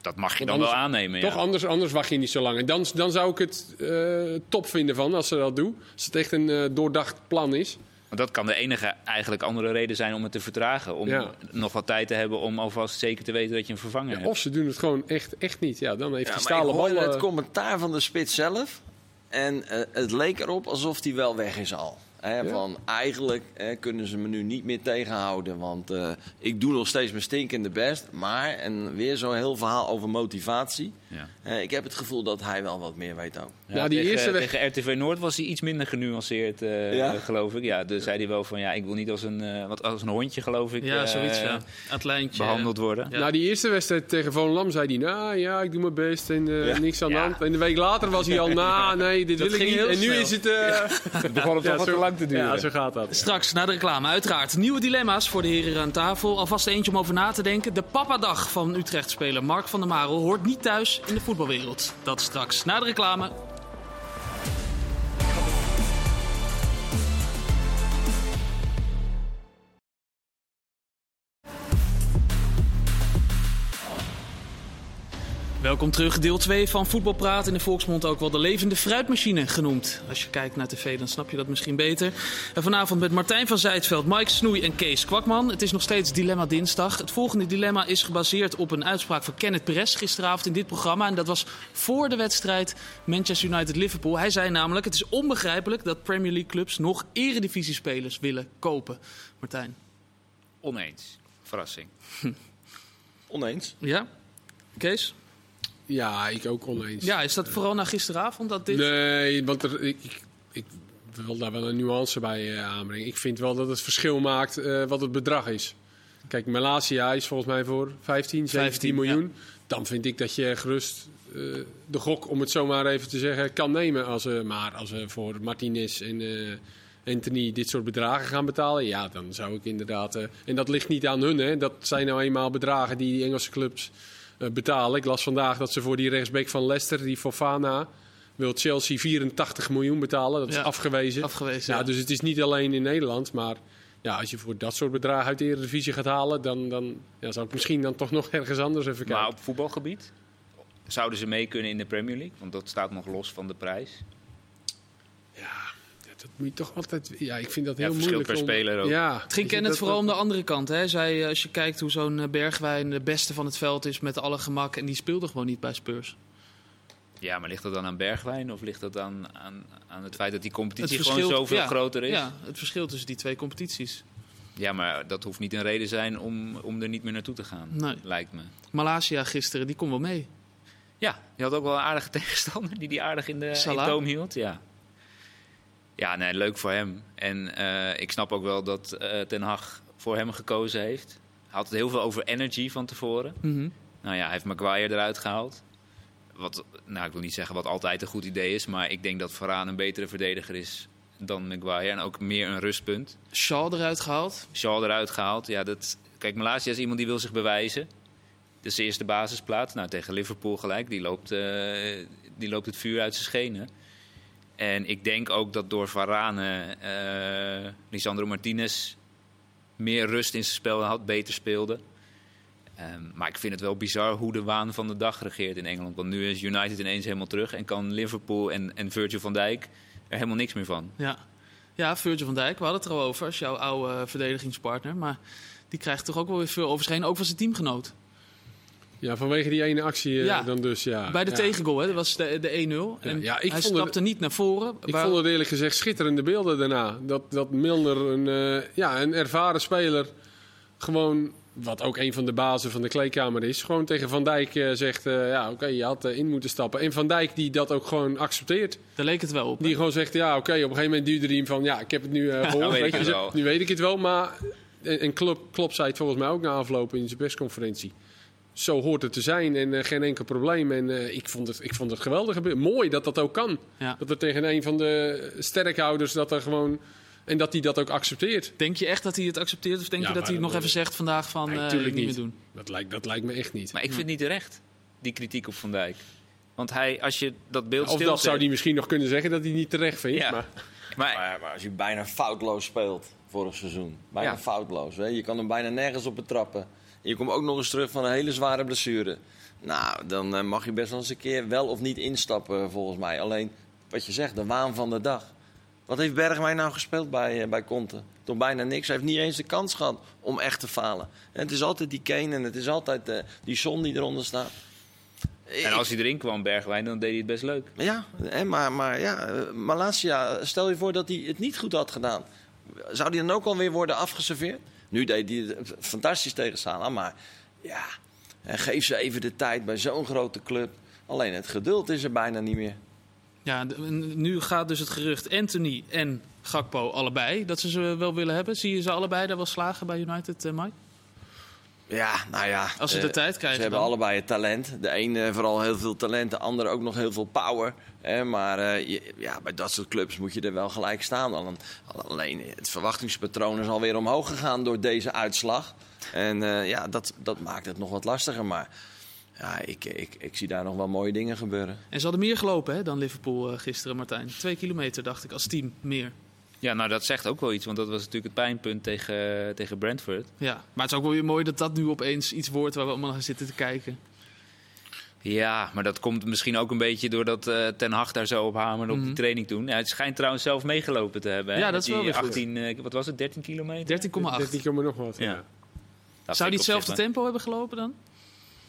Dat mag je dan anders- wel aannemen. Toch, Ja. anders, anders wacht je niet zo lang. En dan, dan zou ik het eh, top vinden van als ze dat doen. Als het echt een eh, doordacht plan is. Want dat kan de enige eigenlijk andere reden zijn om het te vertragen. Om Ja. nog wat tijd te hebben om alvast zeker te weten dat je een vervanger hebt. Of ze doen het gewoon echt, echt niet. Ja, dan heeft Ja, die stalen hoorde bal... het commentaar van de spits zelf. En eh, het leek erop alsof hij wel weg is al. Hè, Ja. Van eigenlijk eh, kunnen ze me nu niet meer tegenhouden. Want eh, ik doe nog steeds mijn stinkende best. Maar, en weer zo'n heel verhaal over motivatie. Ja. Eh, ik heb het gevoel dat hij wel wat meer weet ook. Ja, die tegen, eerste weg- tegen RTV Noord was hij iets minder genuanceerd, eh, Ja? geloof ik. Ja, dus zei hij wel van ja, ik wil niet als een, wat, als een hondje, geloof ik, Ja, eh, zoiets, ja. Het lijntje. behandeld worden. Ja. Na die eerste wedstrijd tegen Volendam zei hij... Nou ja, ik doe mijn best en eh, Ja. niks aan de Ja. hand. En een week later was hij al... <laughs> Nou, nee, dit Dat wil ik niet. En nu snel. is het... eh, <laughs> Het begon het <laughs> ja, te duren. Ja, zo gaat dat. Straks na de reclame, uiteraard. Nieuwe dilemma's voor de heren aan tafel. Alvast eentje om over na te denken. De papadag van Utrecht-speler Mark van der Marel hoort niet thuis in de voetbalwereld. Dat straks na de reclame. Welkom terug, deel 2 van Voetbalpraat. In de volksmond ook wel de levende fruitmachine genoemd. Als je kijkt naar tv, dan snap je dat misschien beter. En vanavond met Martijn van Zijtveld, Mike Snoei en Kees Kwakman. Het is nog steeds Dilemma Dinsdag. Het volgende dilemma is gebaseerd op een uitspraak van Kenneth Perez gisteravond in dit programma. En dat was voor de wedstrijd Manchester United-Liverpool. Hij zei namelijk, het is onbegrijpelijk dat Premier League clubs nog eredivisiespelers willen kopen. Martijn. Oneens. Verrassing. <laughs> Oneens. Ja? Kees? Ja, ik ook oneens. Ja, is dat vooral na gisteravond dat dit... Nee, want er, ik, ik, ik wil daar wel een nuance bij eh, aanbrengen. Ik vind wel dat het verschil maakt eh, wat het bedrag is. Kijk, Malasia is volgens mij voor 15, 17 15, miljoen. Dan vind ik dat je gerust eh, de gok, om het zo maar even te zeggen, kan nemen. Als, maar als we voor Martinez en Anthony dit soort bedragen gaan betalen, ja, dan zou ik inderdaad... en dat ligt niet aan hun, hè. Dat zijn nou eenmaal bedragen die die Engelse clubs betalen. Ik las vandaag dat ze voor die rechtsback van Leicester, die Fofana... Wil Chelsea 84 miljoen betalen? Dat is Ja, afgewezen. afgewezen, Ja, ja. Dus het is niet alleen in Nederland, maar ja, als je voor dat soort bedragen uit de Eredivisie gaat halen, dan, dan ja, zou ik misschien dan toch nog ergens anders even kijken. Maar op voetbalgebied zouden ze mee kunnen in de Premier League? Want dat staat nog los van de prijs. Ja, dat moet je toch altijd. Ja, ik vind dat Ja, heel verschilt moeilijk. per speler ook. Ja, Het ging Kenneth dat- vooral om de andere kant. Hè. Hij zei, eh, als je kijkt hoe zo'n eh, Bergwijn de beste van het veld is met alle gemak. En die speelde gewoon niet bij Spurs. Ja, maar ligt dat dan aan Bergwijn of ligt dat aan, aan, aan het feit dat die competitie verschil- gewoon zoveel ja, groter is? Ja, het verschil tussen die twee competities. Ja, maar dat hoeft niet een reden zijn om, om er niet meer naartoe te gaan, Nee. lijkt me. Malasia gisteren, die kon wel mee. Ja, je had ook wel een aardige <laughs> tegenstander die die aardig in de toom hield. Ja. Ja, nee, leuk voor hem. En eh, ik snap ook wel dat eh, Ten Hag voor hem gekozen heeft. Hij had het heel veel over energy van tevoren. Mhm. Nou ja, hij heeft Maguire eruit gehaald. Wat, nou, ik wil niet zeggen wat altijd een goed idee is, maar ik denk dat Varane een betere verdediger is dan Maguire. En ook meer een rustpunt. Shaw eruit gehaald. Shaw eruit gehaald. Ja, dat, kijk, Malasia is iemand die wil zich bewijzen. Dat is de eerste basisplaats. Nou, tegen Liverpool gelijk. Die loopt, eh, die loopt het vuur uit zijn schenen. En ik denk ook dat door Varane, eh Lisandro Martinez meer rust in zijn spel had, beter speelde. Ehm, maar ik vind het wel bizar hoe de waan van de dag regeert in Engeland. Want nu is United ineens helemaal terug en kan Liverpool en, en Virgil van Dijk er helemaal niks meer van. Ja. ja, Virgil van Dijk, we hadden het er al over, als jouw oude verdedigingspartner. Maar die krijgt toch ook wel weer veel overscheen, ook van zijn teamgenoot. Ja, vanwege die ene actie eh, Ja. dan dus, ja. Bij de ja. tegengoal, hè, dat was de, de 1-0. En Ja, ik hij vond stapte het- niet naar voren. Ik waar- vond het eerlijk gezegd schitterende beelden daarna. Dat, dat Milner, een, eh, ja, een ervaren speler, gewoon, wat ook een van de bazen van de kleedkamer is, gewoon tegen Van Dijk eh, zegt, eh, ja oké, je had in moeten stappen. En Van Dijk die dat ook gewoon accepteert. Daar leek het wel op. hè? Die gewoon zegt, ja oké, op een gegeven moment duwde hij hem van, ja ik heb het nu eh <laughs> gehoord. weet je. Nu weet ik het wel, maar... En, en Klopp, Klopp zei het volgens mij ook na afloop in zijn persconferentie. Zo hoort het te zijn en eh, geen enkel probleem. En eh, ik, vond het, ik vond het geweldig. Mooi dat dat ook kan. Ja. Dat er tegen een van de sterkhouders dat er gewoon. En dat hij dat ook accepteert. Denk je echt dat hij het accepteert? Of denk Ja, je dat hij het nog even zegt vandaag van Nee, eh, tuurlijk niet niet. meer doen? Dat lijkt, dat lijkt me echt niet. Maar ik vind het niet terecht, die kritiek op Van Dijk. Want hij, als je dat beeld of dat zou hij misschien nog kunnen zeggen dat hij niet terecht vindt. Ja. Maar, <laughs> Maar Maar, maar als je bijna foutloos speelt vorig seizoen. Bijna Ja. foutloos. Hè? Je kan hem bijna nergens op betrappen. Je komt ook nog eens terug van een hele zware blessure. Nou, dan eh, mag je best wel eens een keer wel of niet instappen volgens mij. Alleen, wat je zegt, de waan van de dag. Wat heeft Bergwijn nou gespeeld bij, eh, bij Conte? Toch bijna niks. Hij heeft niet eens de kans gehad om echt te falen. En het is altijd die Kane en het is altijd eh, die Son die eronder staat. en als hij erin kwam, Bergwijn, dan deed hij het best leuk. Ja, maar, maar ja, eh, Malasia, stel je voor dat hij het niet goed had gedaan. Zou die dan ook alweer worden afgeserveerd? Nu deed hij het fantastisch tegen Salah, maar ja, geef ze even de tijd bij zo'n grote club. Alleen het geduld is er bijna niet meer. Ja, nu gaat dus het gerucht Anthony en Gakpo allebei dat ze ze wel willen hebben. Zie je ze allebei daar wel slagen bij United, eh, Mike? Ja, nou ja. Als ze eh, de tijd krijgen Ze hebben dan. allebei het talent. De ene vooral heel veel talent, de andere ook nog heel veel power. Hè, maar eh, je- ja, bij dat soort clubs moet je er wel gelijk staan. Alleen, alleen het verwachtingspatroon is alweer omhoog gegaan door deze uitslag. En eh, ja, dat, dat maakt het nog wat lastiger. Maar ja, ik, ik, ik zie daar nog wel mooie dingen gebeuren. En ze hadden meer gelopen hè, dan Liverpool eh, gisteren, Martijn. Twee kilometer, dacht ik, als team meer. Ja, nou dat zegt ook wel iets, want dat was natuurlijk het pijnpunt tegen, tegen Brentford. Ja, maar het is ook wel weer mooi dat dat nu opeens iets wordt waar we allemaal naar zitten te kijken. Ja, maar dat komt misschien ook een beetje doordat eh Ten Hag daar zo op hamerde op Mhm. die training toen. Ja, het schijnt trouwens zelf meegelopen te hebben. Hè? Ja, dat is wel die weer goed. 18, eh, wat was het, 13 kilometer? 13,8. 13 komma nog wat. Ja. Zou op hetzelfde tempo hebben gelopen dan?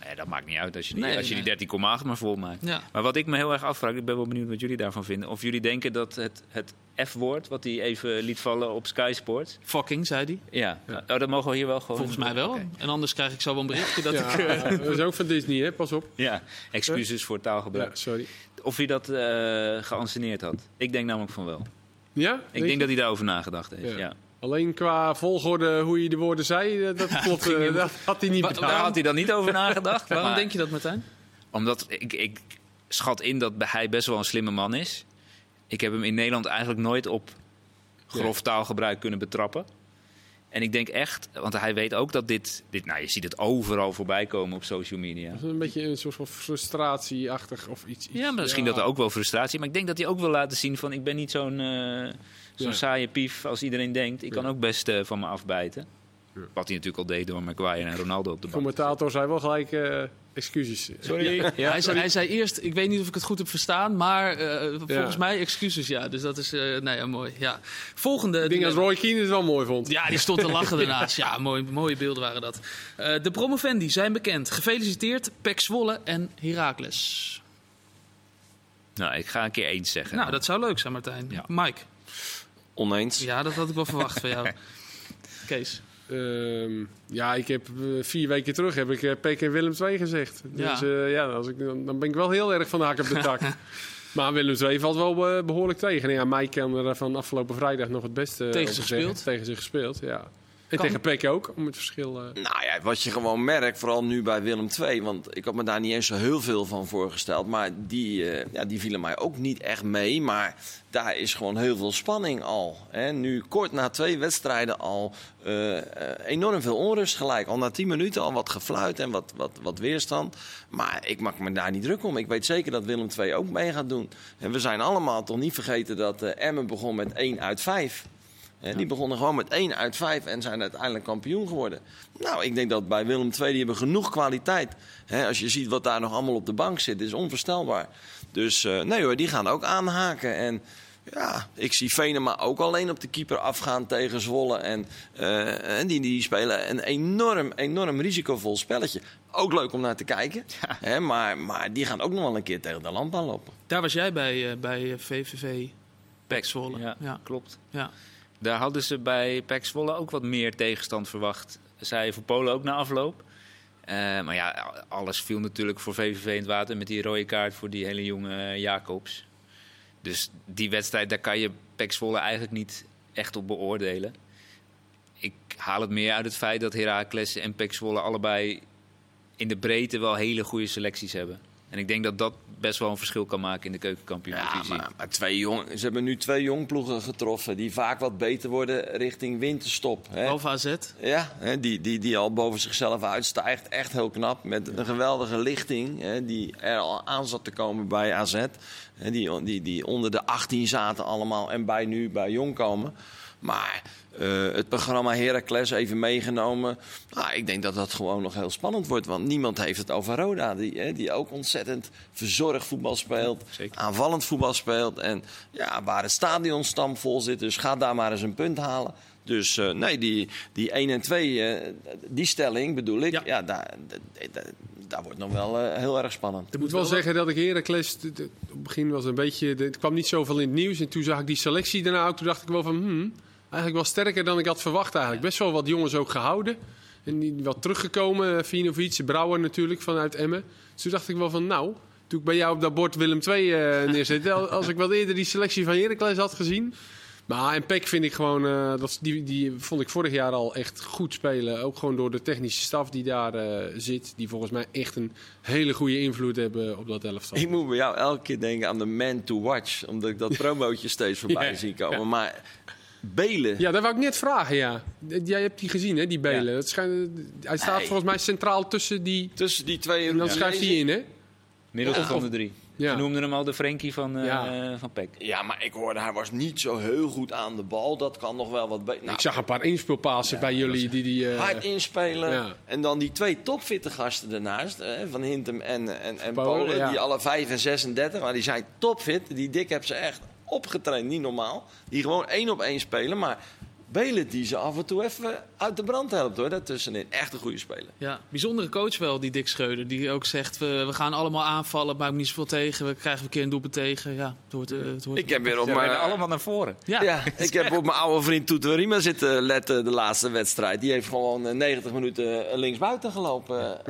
Nee, dat maakt niet uit als je die, Nee, als je nee. die 13,8 maar vol maakt. Ja. Maar wat ik me heel erg afvraag, ik ben wel benieuwd wat jullie daarvan vinden. Of jullie denken dat het, het F-woord, wat hij even liet vallen op Sky Sports. Fucking, zei hij. Ja, oh, dat mogen we hier wel gewoon. Volgens mij wel. En anders krijg ik zo wel een berichtje dat Ja, ik... eh, <laughs> dat is ook van Disney, hè? Pas op. Ja, excuses voor taalgebruik. Ja, sorry. Of hij dat eh geanceneerd had. Ik denk namelijk van wel. Ja? Ik Denk denk je? dat hij daarover nagedacht heeft. Ja. Alleen qua volgorde hoe je de woorden zei, eh, dat klopt. eh, dat had hij niet bedacht. Daar had hij dan niet over nagedacht. Waarom maar- denk je dat, Martijn? Omdat ik, ik schat in dat hij best wel een slimme man is. Ik heb hem in Nederland eigenlijk nooit op grof taalgebruik kunnen betrappen. En ik denk echt, want hij weet ook dat dit, dit nou je ziet het overal voorbij komen op social media. Dat is een beetje een soort van frustratieachtig of iets. iets Ja, misschien dat er ook wel frustratie. Maar ik denk dat hij ook wil laten zien van ik ben niet zo'n eh, zo'n Ja. saaie pief als iedereen denkt. Ik kan ook best eh, van me afbijten. Ja. Wat hij natuurlijk al deed door Maguire en Ronaldo op de bank. commentator zei wel gelijk eh, excuses. Sorry. Ja. hij, zei, hij zei eerst, ik weet niet of ik het goed heb verstaan, maar eh, volgens Ja. mij excuses, ja. Dus dat is, eh nou ja, mooi. Ja. Volgende. Ik denk dat Roy Keane het wel mooi vond. Ja, die stond te lachen <laughs> daarnaast. Ja, mooi, mooie beelden waren dat. Eh, de promovendi zijn bekend. Gefeliciteerd, Pek Zwolle en Heracles. Nou, ik ga een keer eens zeggen. Nou, dat zou leuk zijn, Martijn. Ja. Mike. Oneens. Ja, dat had ik wel verwacht van jou. <laughs> Kees. Ehm, ja, ik heb eh, vier weken terug heb ik eh, Peck en Willem II gezegd. Ja. Dus eh, ja, als ik, dan, dan ben ik wel heel erg van de hak op de tak. <laughs> maar Willem II valt wel eh, behoorlijk tegen. En ja, mij kan er van afgelopen vrijdag nog het beste Tegen zeggen. gespeeld? Tegen ze gespeeld, ja. En Kan. tegen Peck ook, om het verschil... eh, Nou ja, wat je gewoon merkt, vooral nu bij Willem II, want ik had me daar niet eens zo heel veel van voorgesteld, maar die, eh, ja, die vielen mij ook niet echt mee. Maar daar is gewoon heel veel spanning al. Hè. Nu kort na twee wedstrijden al eh, enorm veel onrust gelijk. Al na tien minuten al wat gefluit en wat, wat, wat weerstand. Maar ik maak me daar niet druk om. Ik weet zeker dat Willem II ook mee gaat doen. En we zijn allemaal toch niet vergeten dat Emmen begon met 1 uit 5. Hè, Die begonnen gewoon met 1 uit 5 en zijn uiteindelijk kampioen geworden. Nou, ik denk dat bij Willem II, die hebben genoeg kwaliteit. Hè, als je ziet wat daar nog allemaal op de bank zit, is onvoorstelbaar. Dus eh, nee hoor, die gaan ook aanhaken. En ja, ik zie Venema ook alleen op de keeper afgaan tegen Zwolle. En, eh, en die, die spelen een enorm, enorm risicovol spelletje. Ook leuk om naar te kijken. Hè, maar, maar die gaan ook nog wel een keer tegen de lamp aanlopen. Daar was jij bij, eh, bij VVV Pek Zwolle. Ja, Ja. klopt. Ja. Daar hadden ze bij PEC Zwolle ook wat meer tegenstand verwacht. Zei voor Polen ook na afloop. Eh, maar ja, alles viel natuurlijk voor VVV in het water met die rode kaart voor die hele jonge Jacobs. Dus die wedstrijd, daar kan je PEC Zwolle eigenlijk niet echt op beoordelen. Ik haal het meer uit het feit dat Heracles en PEC Zwolle allebei in de breedte wel hele goede selecties hebben. En ik denk dat dat best wel een verschil kan maken in de Ja, keukenkampioen-divisie. maar, maar twee jong, ze hebben nu twee jongploegen getroffen die vaak wat beter worden richting winterstop. Hè? Behalve AZ. Ja, hè, die, die, die al boven zichzelf uitstijgt. Echt heel knap. Met een geweldige lichting hè, die er al aan zat te komen bij AZ. Hè, die, die, die onder de 18 zaten allemaal en bij nu bij Jong komen. Maar eh, het programma Heracles even meegenomen. Nou, ik denk dat dat gewoon nog heel spannend wordt. Want niemand heeft het over Roda. Die, hè, die ook ontzettend verzorgd voetbal speelt. Zeker. Aanvallend voetbal speelt. En ja, waar het stadion stampvol zit. Dus ga daar maar eens een punt halen. Dus eh, nee, die, die 1 en 2, eh, die stelling bedoel ik. Ja. Ja, daar, daar, wordt nog wel heel erg spannend. Ik moet wel zeggen dat ik Heracles, op het begin was een beetje, het kwam niet zoveel in het nieuws. En toen zag ik die selectie daarna ook, toen dacht ik wel van, hmm, eigenlijk wel sterker dan ik had verwacht eigenlijk. Best wel wat jongens ook gehouden. En die wat teruggekomen, Vinovic, Brouwer natuurlijk vanuit Emmen. Dus toen dacht ik wel van, nou, toen ik bij jou op dat bord Willem II eh <laughs> neerzette, al- als ik wel eerder die selectie van Heracles had gezien. Maar en Peck vind ik gewoon, eh, dat, die, die vond ik vorig jaar al echt goed spelen. Ook gewoon door de technische staf die daar eh, zit. Die volgens mij echt een hele goede invloed hebben op dat elftal. Ik moet bij jou elke keer denken aan de man to watch. Omdat ik dat <laughs> promootje steeds voorbij Ja, zie komen. Maar Belen. Ja, dat wou ik net vragen, ja. Jij hebt die gezien, hè, die Belen. Ja. Dat schijnt, hij staat volgens mij centraal tussen die... Tussen die twee En dan schuift hij in, hè? Middelste Ja. van de drie. Ja. Ze noemden hem al de Frenkie van, eh Ja. van PEC. Ja, maar ik hoorde hij was niet zo heel goed aan de bal. Dat kan nog wel wat beter. Nou, ik zag een paar inspeelpassen bij jullie die... die eh, hard inspelen. ja. En dan die twee topfitte gasten ernaast. Hè, van Hintem en, en, en Polen, ja. Die alle 5 en 36. Maar die zijn topfit. Die dik hebben ze echt opgetraind. Niet normaal. Die gewoon één op één spelen. Maar Belen die ze af en toe even uit de brand helpt hoor. Daartussenin. Echt een goede speler. Ja, bijzondere coach wel, die Dick Schreuder. Die ook zegt, we, we gaan allemaal aanvallen, maakt niet zoveel tegen. We krijgen een keer een doelpunt tegen. Ja, het wordt, eh, het wordt... Ik heb weer op mijn... allemaal naar voren. ja. Ja, <laughs> ik heb op mijn oude vriend Toeterima zitten letten de laatste wedstrijd. Die heeft gewoon eh, 90 minuten eh, linksbuiten gelopen.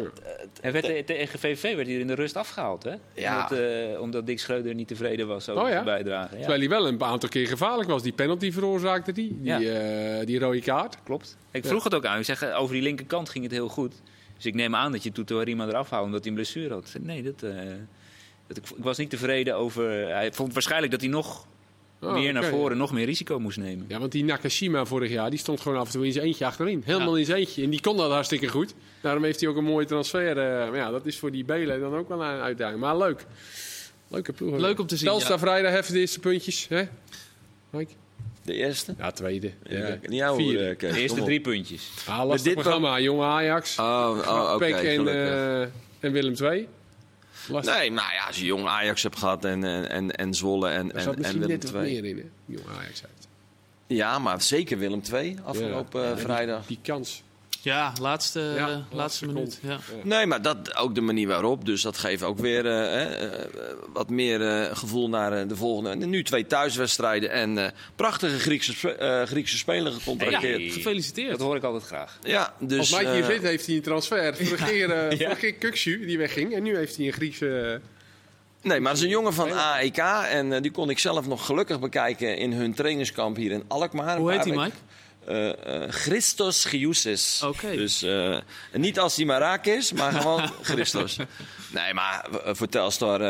En werd, te- tegen VVV werd hij in de rust afgehaald, hè? Ja. Omdat, eh, omdat Dick Schreuder niet tevreden was over Oh ja? zijn bijdrage. Ja, Terwijl hij wel een aantal keer gevaarlijk was. Die penalty veroorzaakte die, die, Ja. eh, die rode kaart. klopt. Ik vroeg het ook aan. Ik zeg, eh, over die linkerkant ging het heel goed. Dus ik neem aan dat je Tuto Rima eraf haalde omdat hij een blessure had. Nee, dat, eh, dat, ik, ik was niet tevreden over... Hij vond waarschijnlijk dat hij nog Oh, meer naar voren, nog meer risico moest nemen. Ja, want die Nakashima vorig jaar, die stond gewoon af en toe in zijn eentje achterin. Helemaal in zijn eentje. En die kon dat hartstikke goed. Daarom heeft hij ook een mooie transfer. eh, maar ja, dat is voor die Belen dan ook wel een uitdaging. Maar leuk. Leuke ploeg. Leuk om te zien, Telstar ja. vrijdag heeft de eerste puntjes. Hè? Mike? De eerste. Ja, tweede. Ja. Ja. Horen, Kees. De eerste drie puntjes. Ah, lastig dit programma. Jonge Ajax. Oh, oh oké. Peck en, eh, en Willem II. Lastig. Nee, nou ja, als je jong Ajax hebt gehad en, en, en, en Zwolle en, en, en misschien Willem net wat meer in, hè? Jonge Ajax uit. Ja, maar zeker Willem II afgelopen Ja. eh, Ja, die- vrijdag. Die kans. Ja, laatste, Ja, eh, laatste laatste minuut. Ja. Nee, maar dat ook de manier waarop. Dus dat geeft ook weer eh, hè, eh, wat meer eh, gevoel naar de volgende. En nu twee thuiswedstrijden en eh, prachtige Griekse, eh, Griekse speler gecontracteerd. Hey. Gefeliciteerd. Dat hoor ik altijd graag. Ja, dus... Als Mike hier zit, heeft hij een transfer. <laughs> Vorig keer, Ja. keer die wegging. En nu heeft hij een Griekse... Nee, maar het is een jongen van AEK. En eh, die kon ik zelf nog gelukkig bekijken in hun trainingskamp hier in Alkmaar. Hoe heet hij, Mike? Eh, eh, Christos Giusis. Oké. Dus eh, niet als hij maar raak is, maar gewoon <laughs> Christos. Nee, maar voor Telstar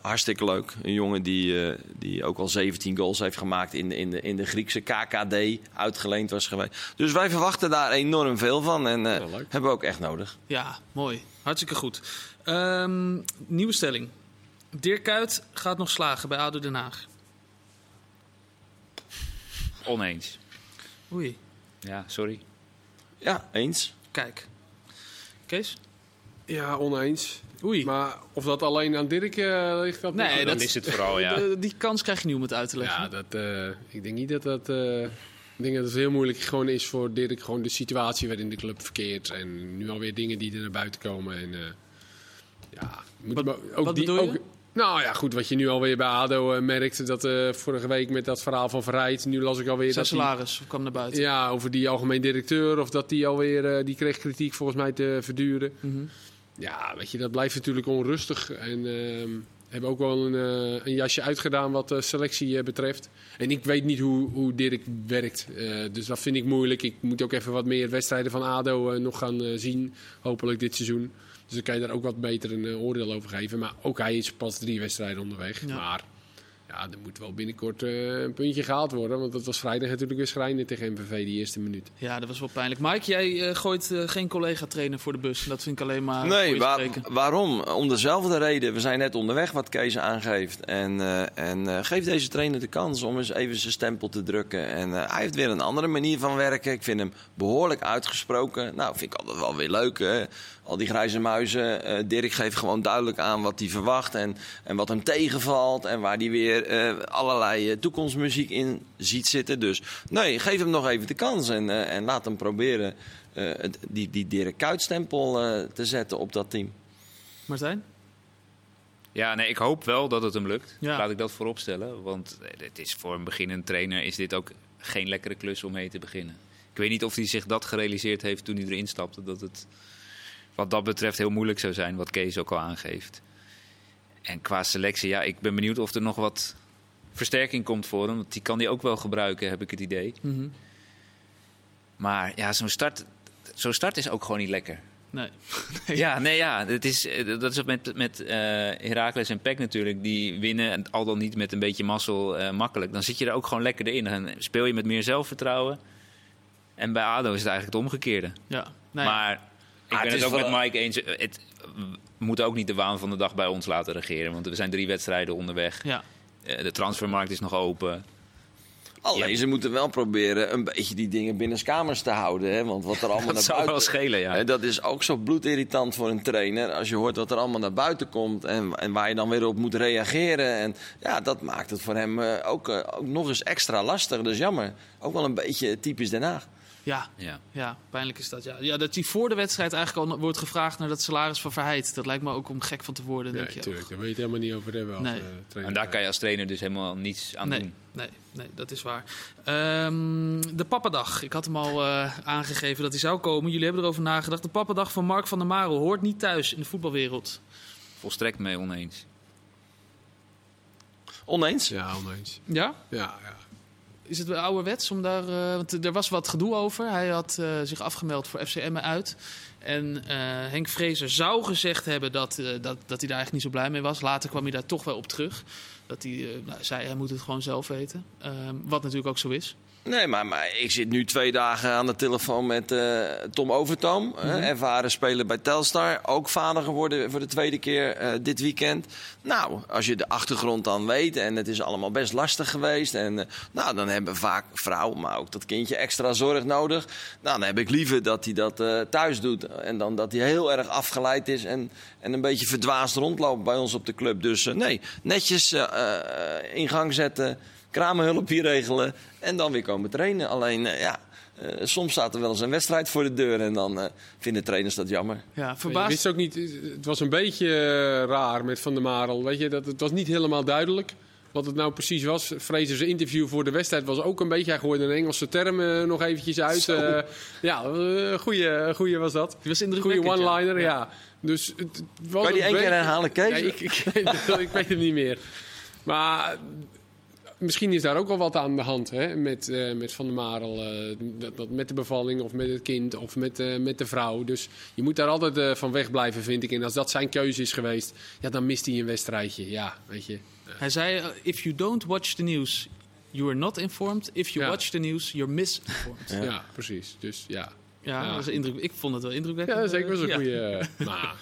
hartstikke leuk. Een jongen die, eh, die ook al 17 goals heeft gemaakt in de, in de, in de Griekse KKD. Uitgeleend was geweest. Dus wij verwachten daar enorm veel van. En eh, Ja, hebben we ook echt nodig. Ja, mooi. Hartstikke goed. Ehm, nieuwe stelling. Dirk Kuyt gaat nog slagen bij ADO Den Haag. Oneens. Oei, Ja, sorry. Ja, eens. kijk. Kees? Ja, oneens. Oei. Maar of dat alleen aan Dirk eh, ligt, dat Nee, niet. Dan dat- is het vooral, ja. Eh, <laughs> die kans krijg je nu om het uit te leggen. Ja, dat, eh, ik denk niet dat dat... eh, ik denk dat het heel moeilijk gewoon is voor Dirk. Gewoon de situatie waarin de club verkeert. En nu alweer dingen die er naar buiten komen. En, eh, ja, moet Wat- ook wat die, ook, Nou ja, goed. Wat je nu alweer bij ADO eh, merkt. Dat eh, vorige week met dat verhaal van Verrijd. Nu las ik alweer Zijn dat die- salaris kwam naar buiten. Ja, over die algemeen directeur. Of dat die alweer... eh, die kreeg kritiek volgens mij te verduren. Mhm. Ja, weet je, dat blijft natuurlijk onrustig. En ehm hebben ook wel een, een jasje uitgedaan wat selectie betreft. En ik weet niet hoe, hoe Dirk werkt. Dus dat vind ik moeilijk. Ik moet ook even wat meer wedstrijden van ADO nog gaan zien. Hopelijk dit seizoen. Dus dan kan je daar ook wat beter een eh, oordeel over geven. Maar ook hij is pas drie wedstrijden onderweg. Ja. Maar ja, er moet wel binnenkort eh, een puntje gehaald worden. Want dat was vrijdag natuurlijk weer schrijnend tegen MVV die eerste minuut. Ja, dat was wel pijnlijk. Mike, jij eh, gooit geen collega-trainer voor de bus. Dat vind ik alleen maar Nee, waar- waarom? Om dezelfde reden. We zijn net onderweg, wat Kees aangeeft. En, eh, en eh, geef deze trainer de kans om eens even zijn stempel te drukken. En eh, hij heeft weer een andere manier van werken. Ik vind hem behoorlijk uitgesproken. Nou, vind ik altijd wel weer leuk. Al die grijze muizen. Eh, Dirk geeft gewoon duidelijk aan wat hij verwacht. En, en wat hem tegenvalt. En waar hij weer eh, allerlei eh, toekomstmuziek in ziet zitten. Dus nee, geef hem nog even de kans. En, eh, en laat hem proberen eh, die, die Dirk Kuyt-stempel eh, te zetten op dat team. Martijn? Ja, nee, ik hoop wel dat het hem lukt. Ja. Laat ik dat voorop stellen. Want het is voor een beginnend trainer is dit ook geen lekkere klus om mee te beginnen. Ik weet niet of hij zich dat gerealiseerd heeft toen hij erin stapte. Dat het wat dat betreft heel moeilijk zou zijn, wat Kees ook al aangeeft. En qua selectie, ja, ik ben benieuwd of er nog wat versterking komt voor hem. Want die kan hij ook wel gebruiken, heb ik het idee. Mhm. Maar ja, zo'n start, zo'n start is ook gewoon niet lekker. Nee. <laughs> Ja, nee, ja. Het is, dat is met, met eh Heracles en PEC natuurlijk. Die winnen, en al dan niet met een beetje mazzel, eh, makkelijk. Dan zit je er ook gewoon lekker in. Dan speel je met meer zelfvertrouwen. En bij ADO is het eigenlijk het omgekeerde. Ja. Nee, Maar ik Ah, ben het het is ook wel- met Mike eens. Het, we moeten ook niet de waan van de dag bij ons laten regeren. Want we zijn drie wedstrijden onderweg. Ja. Eh, de transfermarkt is nog open. Alleen, Ja. ze moeten wel proberen een beetje die dingen binnen kamers te houden. Hè? Want wat er allemaal <laughs> Dat naar zou buiten... wel schelen, ja. Hè, dat is ook zo bloedirritant voor een trainer. Als je hoort wat er allemaal naar buiten komt en, en waar je dan weer op moet reageren. En ja, dat maakt het voor hem eh, ook, eh, ook nog eens extra lastig. Dus jammer. Ook wel een beetje typisch Den Haag. Ja. Ja. ja, pijnlijk is dat. Ja. ja, dat hij voor de wedstrijd eigenlijk al wordt gevraagd naar dat salaris van Verheid. Dat lijkt me ook om gek van te worden. Ja, denk je. natuurlijk. Daar wil je het helemaal niet over hebben. Nee. eh, trainer. En daar kan je als trainer dus helemaal niets aan Nee, doen. nee, nee, dat is waar. Ehm, de Pappadag. Ik had hem al eh, aangegeven dat hij zou komen. Jullie hebben erover nagedacht. De Pappadag van Mark van der Marel hoort niet thuis in de voetbalwereld. Volstrekt mee oneens. Oneens? Ja, oneens. Ja? Ja, ja. Is het ouderwets om daar... eh, want er was wat gedoe over. Hij had eh, zich afgemeld voor FCM uit. En eh, Henk Vrezer zou gezegd hebben dat, dat, dat hij daar eigenlijk niet zo blij mee was. Later kwam hij daar toch wel op terug. Dat hij nou, zei, hij moet het gewoon zelf weten. Ehm, wat natuurlijk ook zo is. Nee, maar, maar ik zit nu twee dagen aan de telefoon met eh, Tom Overtoom. Mhm. ervaren speler bij Telstar. Ook vader geworden voor de tweede keer eh, dit weekend. Nou, als je de achtergrond dan weet en het is allemaal best lastig geweest. En eh, nou, dan hebben vaak vrouwen, maar ook dat kindje extra zorg nodig. Nou, dan heb ik liever dat hij dat thuis doet. En dan dat hij heel erg afgeleid is en, en een beetje verdwaasd rondloopt bij ons op de club. Dus nee, netjes in gang zetten. Kramenhulp hier regelen en dan weer komen trainen. Alleen, eh, ja, eh, soms staat er wel eens een wedstrijd voor de deur en dan eh, vinden trainers dat jammer. Ja, Je verbaasd. wist ook niet, het was een beetje raar met Van der Marel. Weet je, dat, het was niet helemaal duidelijk wat het nou precies was. Frezer's interview voor de wedstrijd was ook een beetje... Hij gooide een Engelse term nog eventjes uit. Ja, een goeie, goeie was dat. Was Goeie indrukwekkend. one-liner, ja. Dus het, het was Kan je die een één keer herhalen, Kees? Ja, ik, ik, weet <laughs> het- ik weet het niet meer. Maar misschien is daar ook wel wat aan de hand hè? Met, eh, met Van der Marel. eh, dat, dat met de bevalling of met het kind of met, eh, met de vrouw. Dus je moet daar altijd van weg blijven, vind ik. En als dat zijn keuze is geweest, ja, dan mist hij een wedstrijdje. Ja, weet je. Hij zei, if you don't watch the news, you are not informed. If you Ja. watch the news, you're misinformed. Ja, Ja, precies. Dus ja. dat is indruk, ik vond het wel indrukwekkend. Ja, zeker was een Ja. goede. <laughs> maar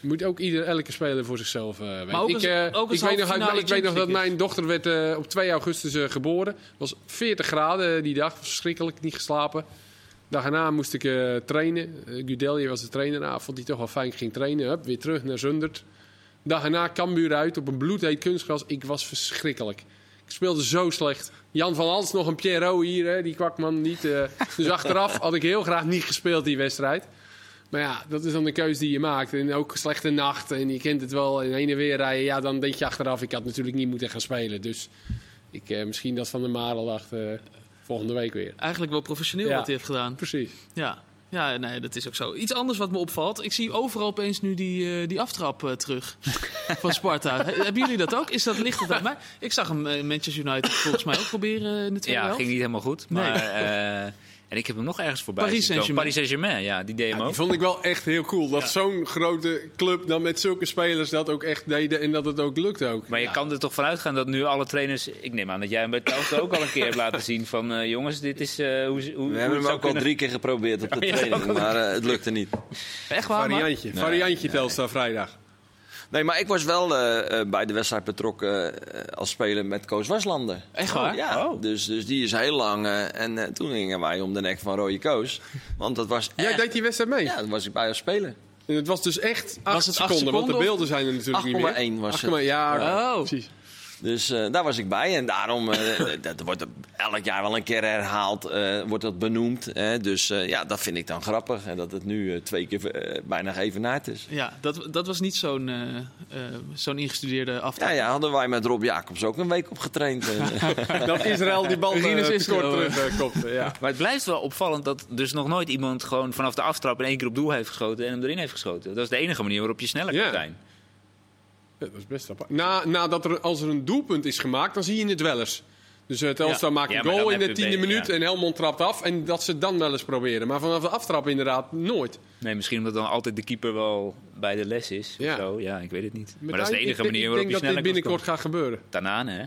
moet ook ieder, elke speler voor zichzelf eh weten. ook ik, als- eh, ook ik, weet nog, ik weet nog dat mijn dochter werd eh, op 2 augustus geboren. Het was 40 graden die dag. Verschrikkelijk, niet geslapen. Dag erna moest ik trainen. Gudelje was de trainer. Nou, vond hij toch wel fijn. Ik ging trainen. Hup, weer terug naar Zundert. Dag erna Cambuur uit op een bloedheet kunstgras. Ik was verschrikkelijk. Ik speelde zo slecht. Jan van Hals nog een Pierrot hier, hè, die kwakman niet. dus achteraf had ik heel graag niet gespeeld die wedstrijd. Maar ja, dat is dan de keuze die je maakt. En ook slechte nacht. En je kent het wel. En heen en weer rijden. Ja, dan denk je achteraf, ik had natuurlijk niet moeten gaan spelen. Dus ik, eh, misschien dat Van der Marel dacht, eh, volgende week weer. Eigenlijk wel professioneel Ja. wat hij heeft gedaan. Precies. Ja. ja, nee, dat is ook zo. Iets anders wat me opvalt. Ik zie overal opeens nu die, eh, die aftrap eh, terug <laughs> van Sparta. He- Hebben jullie dat ook? Is dat, het aan mij? Ik zag hem Manchester United volgens mij ook proberen in de tweede Ja, helft. ging niet helemaal goed. Nee. Maar, eh, en ik heb hem nog ergens voorbij Paris zien komen. Saint-Germain. Paris Saint-Germain, ja, die deed hem Die ook. vond ik wel echt heel cool. Dat zo'n grote club dan met zulke spelers dat ook echt deden. En dat het ook lukte ook. Maar je kan er toch vanuit gaan dat nu alle trainers... Ik neem aan dat jij hem bij Telstra ook al een keer hebt laten zien van... eh, jongens, dit is eh, hoe, hoe, We hoe hebben het hem ook al kunnen. drie keer geprobeerd op de <laughs> Ja, training, al- maar eh, het lukte niet. Echt waar? Variantje. Variantje Telstar vrijdag. Nee, maar ik was wel eh, eh, bij de wedstrijd betrokken eh, als speler met Koos Waslander. Echt waar? Ja, Oh. dus, dus die is heel lang. eh, en eh, toen gingen wij om de nek van Rode Koos. Want dat was Jij echt... deed die wedstrijd mee? Ja, dat was ik bij als speler. En het was dus echt 8 Was het acht seconden, want de beelden zijn er natuurlijk niet meer. 8,1 was 8,1, het. Ja, Oh. precies. Dus eh, daar was ik bij. En daarom, eh, <laughs> dat wordt elk jaar wel een keer herhaald, eh, wordt dat benoemd. Hè? Dus eh, ja, dat vind ik dan grappig. En dat het nu twee keer bijna geëvenaard is. Ja, dat, dat was niet zo'n eh, eh, zo'n ingestudeerde aftrap. Ja, ja, hadden wij met Rob Jacobs ook een week op getraind. <laughs> Dat Israël die bal uh, Rinus te Israël, kort eh. terug uh, kopte. Ja. Maar het blijft wel opvallend dat dus nog nooit iemand gewoon vanaf de aftrap in één keer op doel heeft geschoten en hem erin heeft geschoten. Dat is de enige manier waarop je sneller kan zijn. Ja, dat is best apart. Na, nadat er, als er een doelpunt is gemaakt, dan zie je het wel eens. Dus uh, Telstar Ja. maakt een goal in de heb je tiende minuut ja. en Helmond trapt af. En dat ze het dan wel eens proberen. Maar vanaf de aftrap inderdaad nooit. Nee, misschien omdat dan altijd de keeper wel bij de les is. Ja. Ja, zo. ja ik weet het niet. Maar dat is de ik enige denk- manier Ik waarop denk je dat dit sneller kan binnenkort gaat gebeuren. Tanane, hè?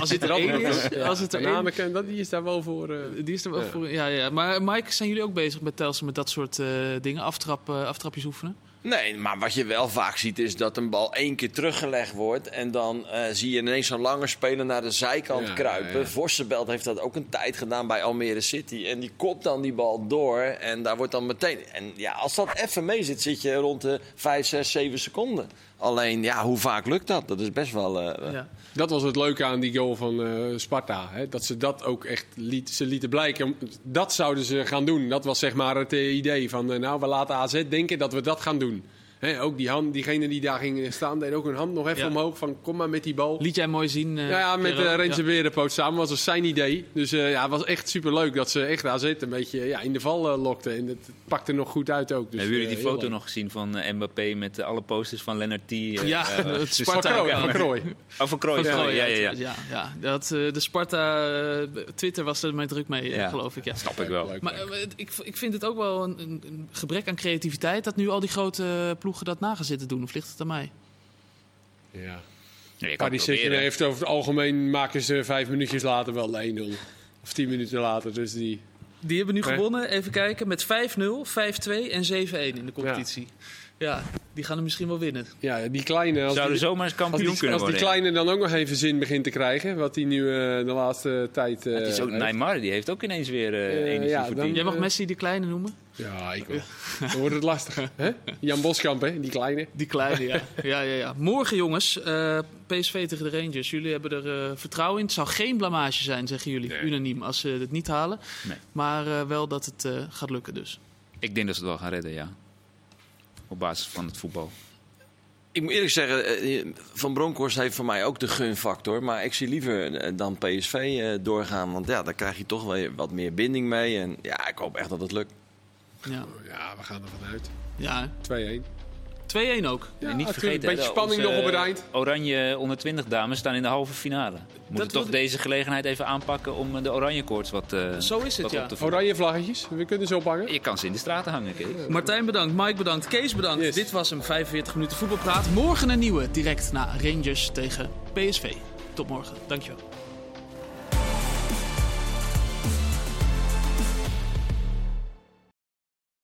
Als het <laughs> er één is, als het er één dat, die is daar wel voor. eh, Die is er wel Ja. voor. Ja, ja. Maar Mike, zijn jullie ook bezig met Telstra met dat soort eh, dingen? Aftrap, eh, aftrapjes oefenen? Nee, maar wat je wel vaak ziet is dat een bal één keer teruggelegd wordt. En dan eh, zie je ineens zo'n lange speler naar de zijkant Ja, kruipen. ja. Vossenbelt heeft dat ook een tijd gedaan bij Almere City. En die kopt dan die bal door. En daar wordt dan meteen... En ja, als dat even mee zit, zit je rond de 5, 6, 7 seconden. Alleen, ja, hoe vaak lukt dat? Dat is best wel... eh, Ja. Dat was het leuke aan die goal van eh, Sparta. Hè? Dat ze dat ook echt liet, ze lieten blijken. Dat zouden ze gaan doen. Dat was zeg maar het eh, idee van... eh, nou, we laten AZ denken dat we dat gaan doen. Hè, ook die hand, diegene die daar ging staan, deed ook een hand nog even Ja. omhoog. Van kom maar met die bal. Liet jij mooi zien? eh, Ja, ja, met uh, Renze Ja. Berenpoot samen was dat zijn idee. Dus eh, ja, het was echt superleuk dat ze echt AZ een beetje ja, in de val eh, lokten. En het pakte nog goed uit ook. Dus, Hebben jullie die foto leuk. nog gezien van Mbappé met alle posters van Lennart T? eh, Ja, <laughs> het Sparta. Van Krooi, <laughs> Ja. van Krooi. Oh, van Krooi. Van Ja, ja, ja, ja. ja, ja. Dat, eh, de Sparta Twitter was er mee druk mee, Ja. geloof ik. Ja. Snap ik wel. Leuk, Maar ik, ik vind het ook wel een, een, een gebrek aan creativiteit dat nu al die grote ploegen dat na gaan zitten doen. Of ligt het aan mij? ja. Het Saint-Germain proberen. heeft over het algemeen maken ze vijf minuutjes later wel de 1-0. Of tien minuten later. Dus die... Die hebben nu Nee. gewonnen, even kijken, met 5-0, 5-2 en 7-1 in de competitie. Ja. die gaan er misschien wel winnen. Ja, die kleine. Als Zouden die, zomaar eens als kampioen die, kunnen als die worden. kleine dan ook nog even zin begint te krijgen. Wat hij nu eh, de laatste tijd. eh het is ook heeft. Neymar, die heeft ook ineens weer eh, Eh, energie ja, dan-. Jij mag Eh. Messi de kleine noemen? Ja, ik wel. Dan wordt het lastig. hè? Jan Boskamp, hè? die kleine. Die kleine, ja. ja, ja, ja. Morgen, jongens, eh, PSV tegen de Rangers. Jullie hebben er eh, vertrouwen in. Het zal geen blamage zijn, zeggen jullie, Nee. unaniem, als ze het niet halen. Nee. Maar eh, wel dat het eh, gaat lukken dus. Ik denk dat ze het wel gaan redden, ja. Op basis van het voetbal. Ik moet eerlijk zeggen, Van Bronckhorst heeft voor mij ook de gunfactor. Maar ik zie liever dan PSV eh, doorgaan. Want ja, daar krijg je toch wel wat meer binding mee. En ja, ik hoop echt dat het lukt. Ja, Ja, we gaan ervan uit. ja 2-1. 2-1 ook. Ja, en niet natuurlijk, vergeten, een beetje spanning onze nog op het eind. Oranje onder 20 dames staan in de halve finale. Moeten toch wil- deze gelegenheid even aanpakken om eh, de oranje koorts wat, eh, Zo is het, wat ja. op te voeren. Oranje vlaggetjes, we kunnen ze ophangen. Je kan ze in de straten hangen, Kees. Martijn bedankt, Mike bedankt, Kees bedankt. Yes. Dit was een 45 minuten voetbalpraat. Morgen een nieuwe, direct na Rangers tegen PSV. Tot morgen, dankjewel.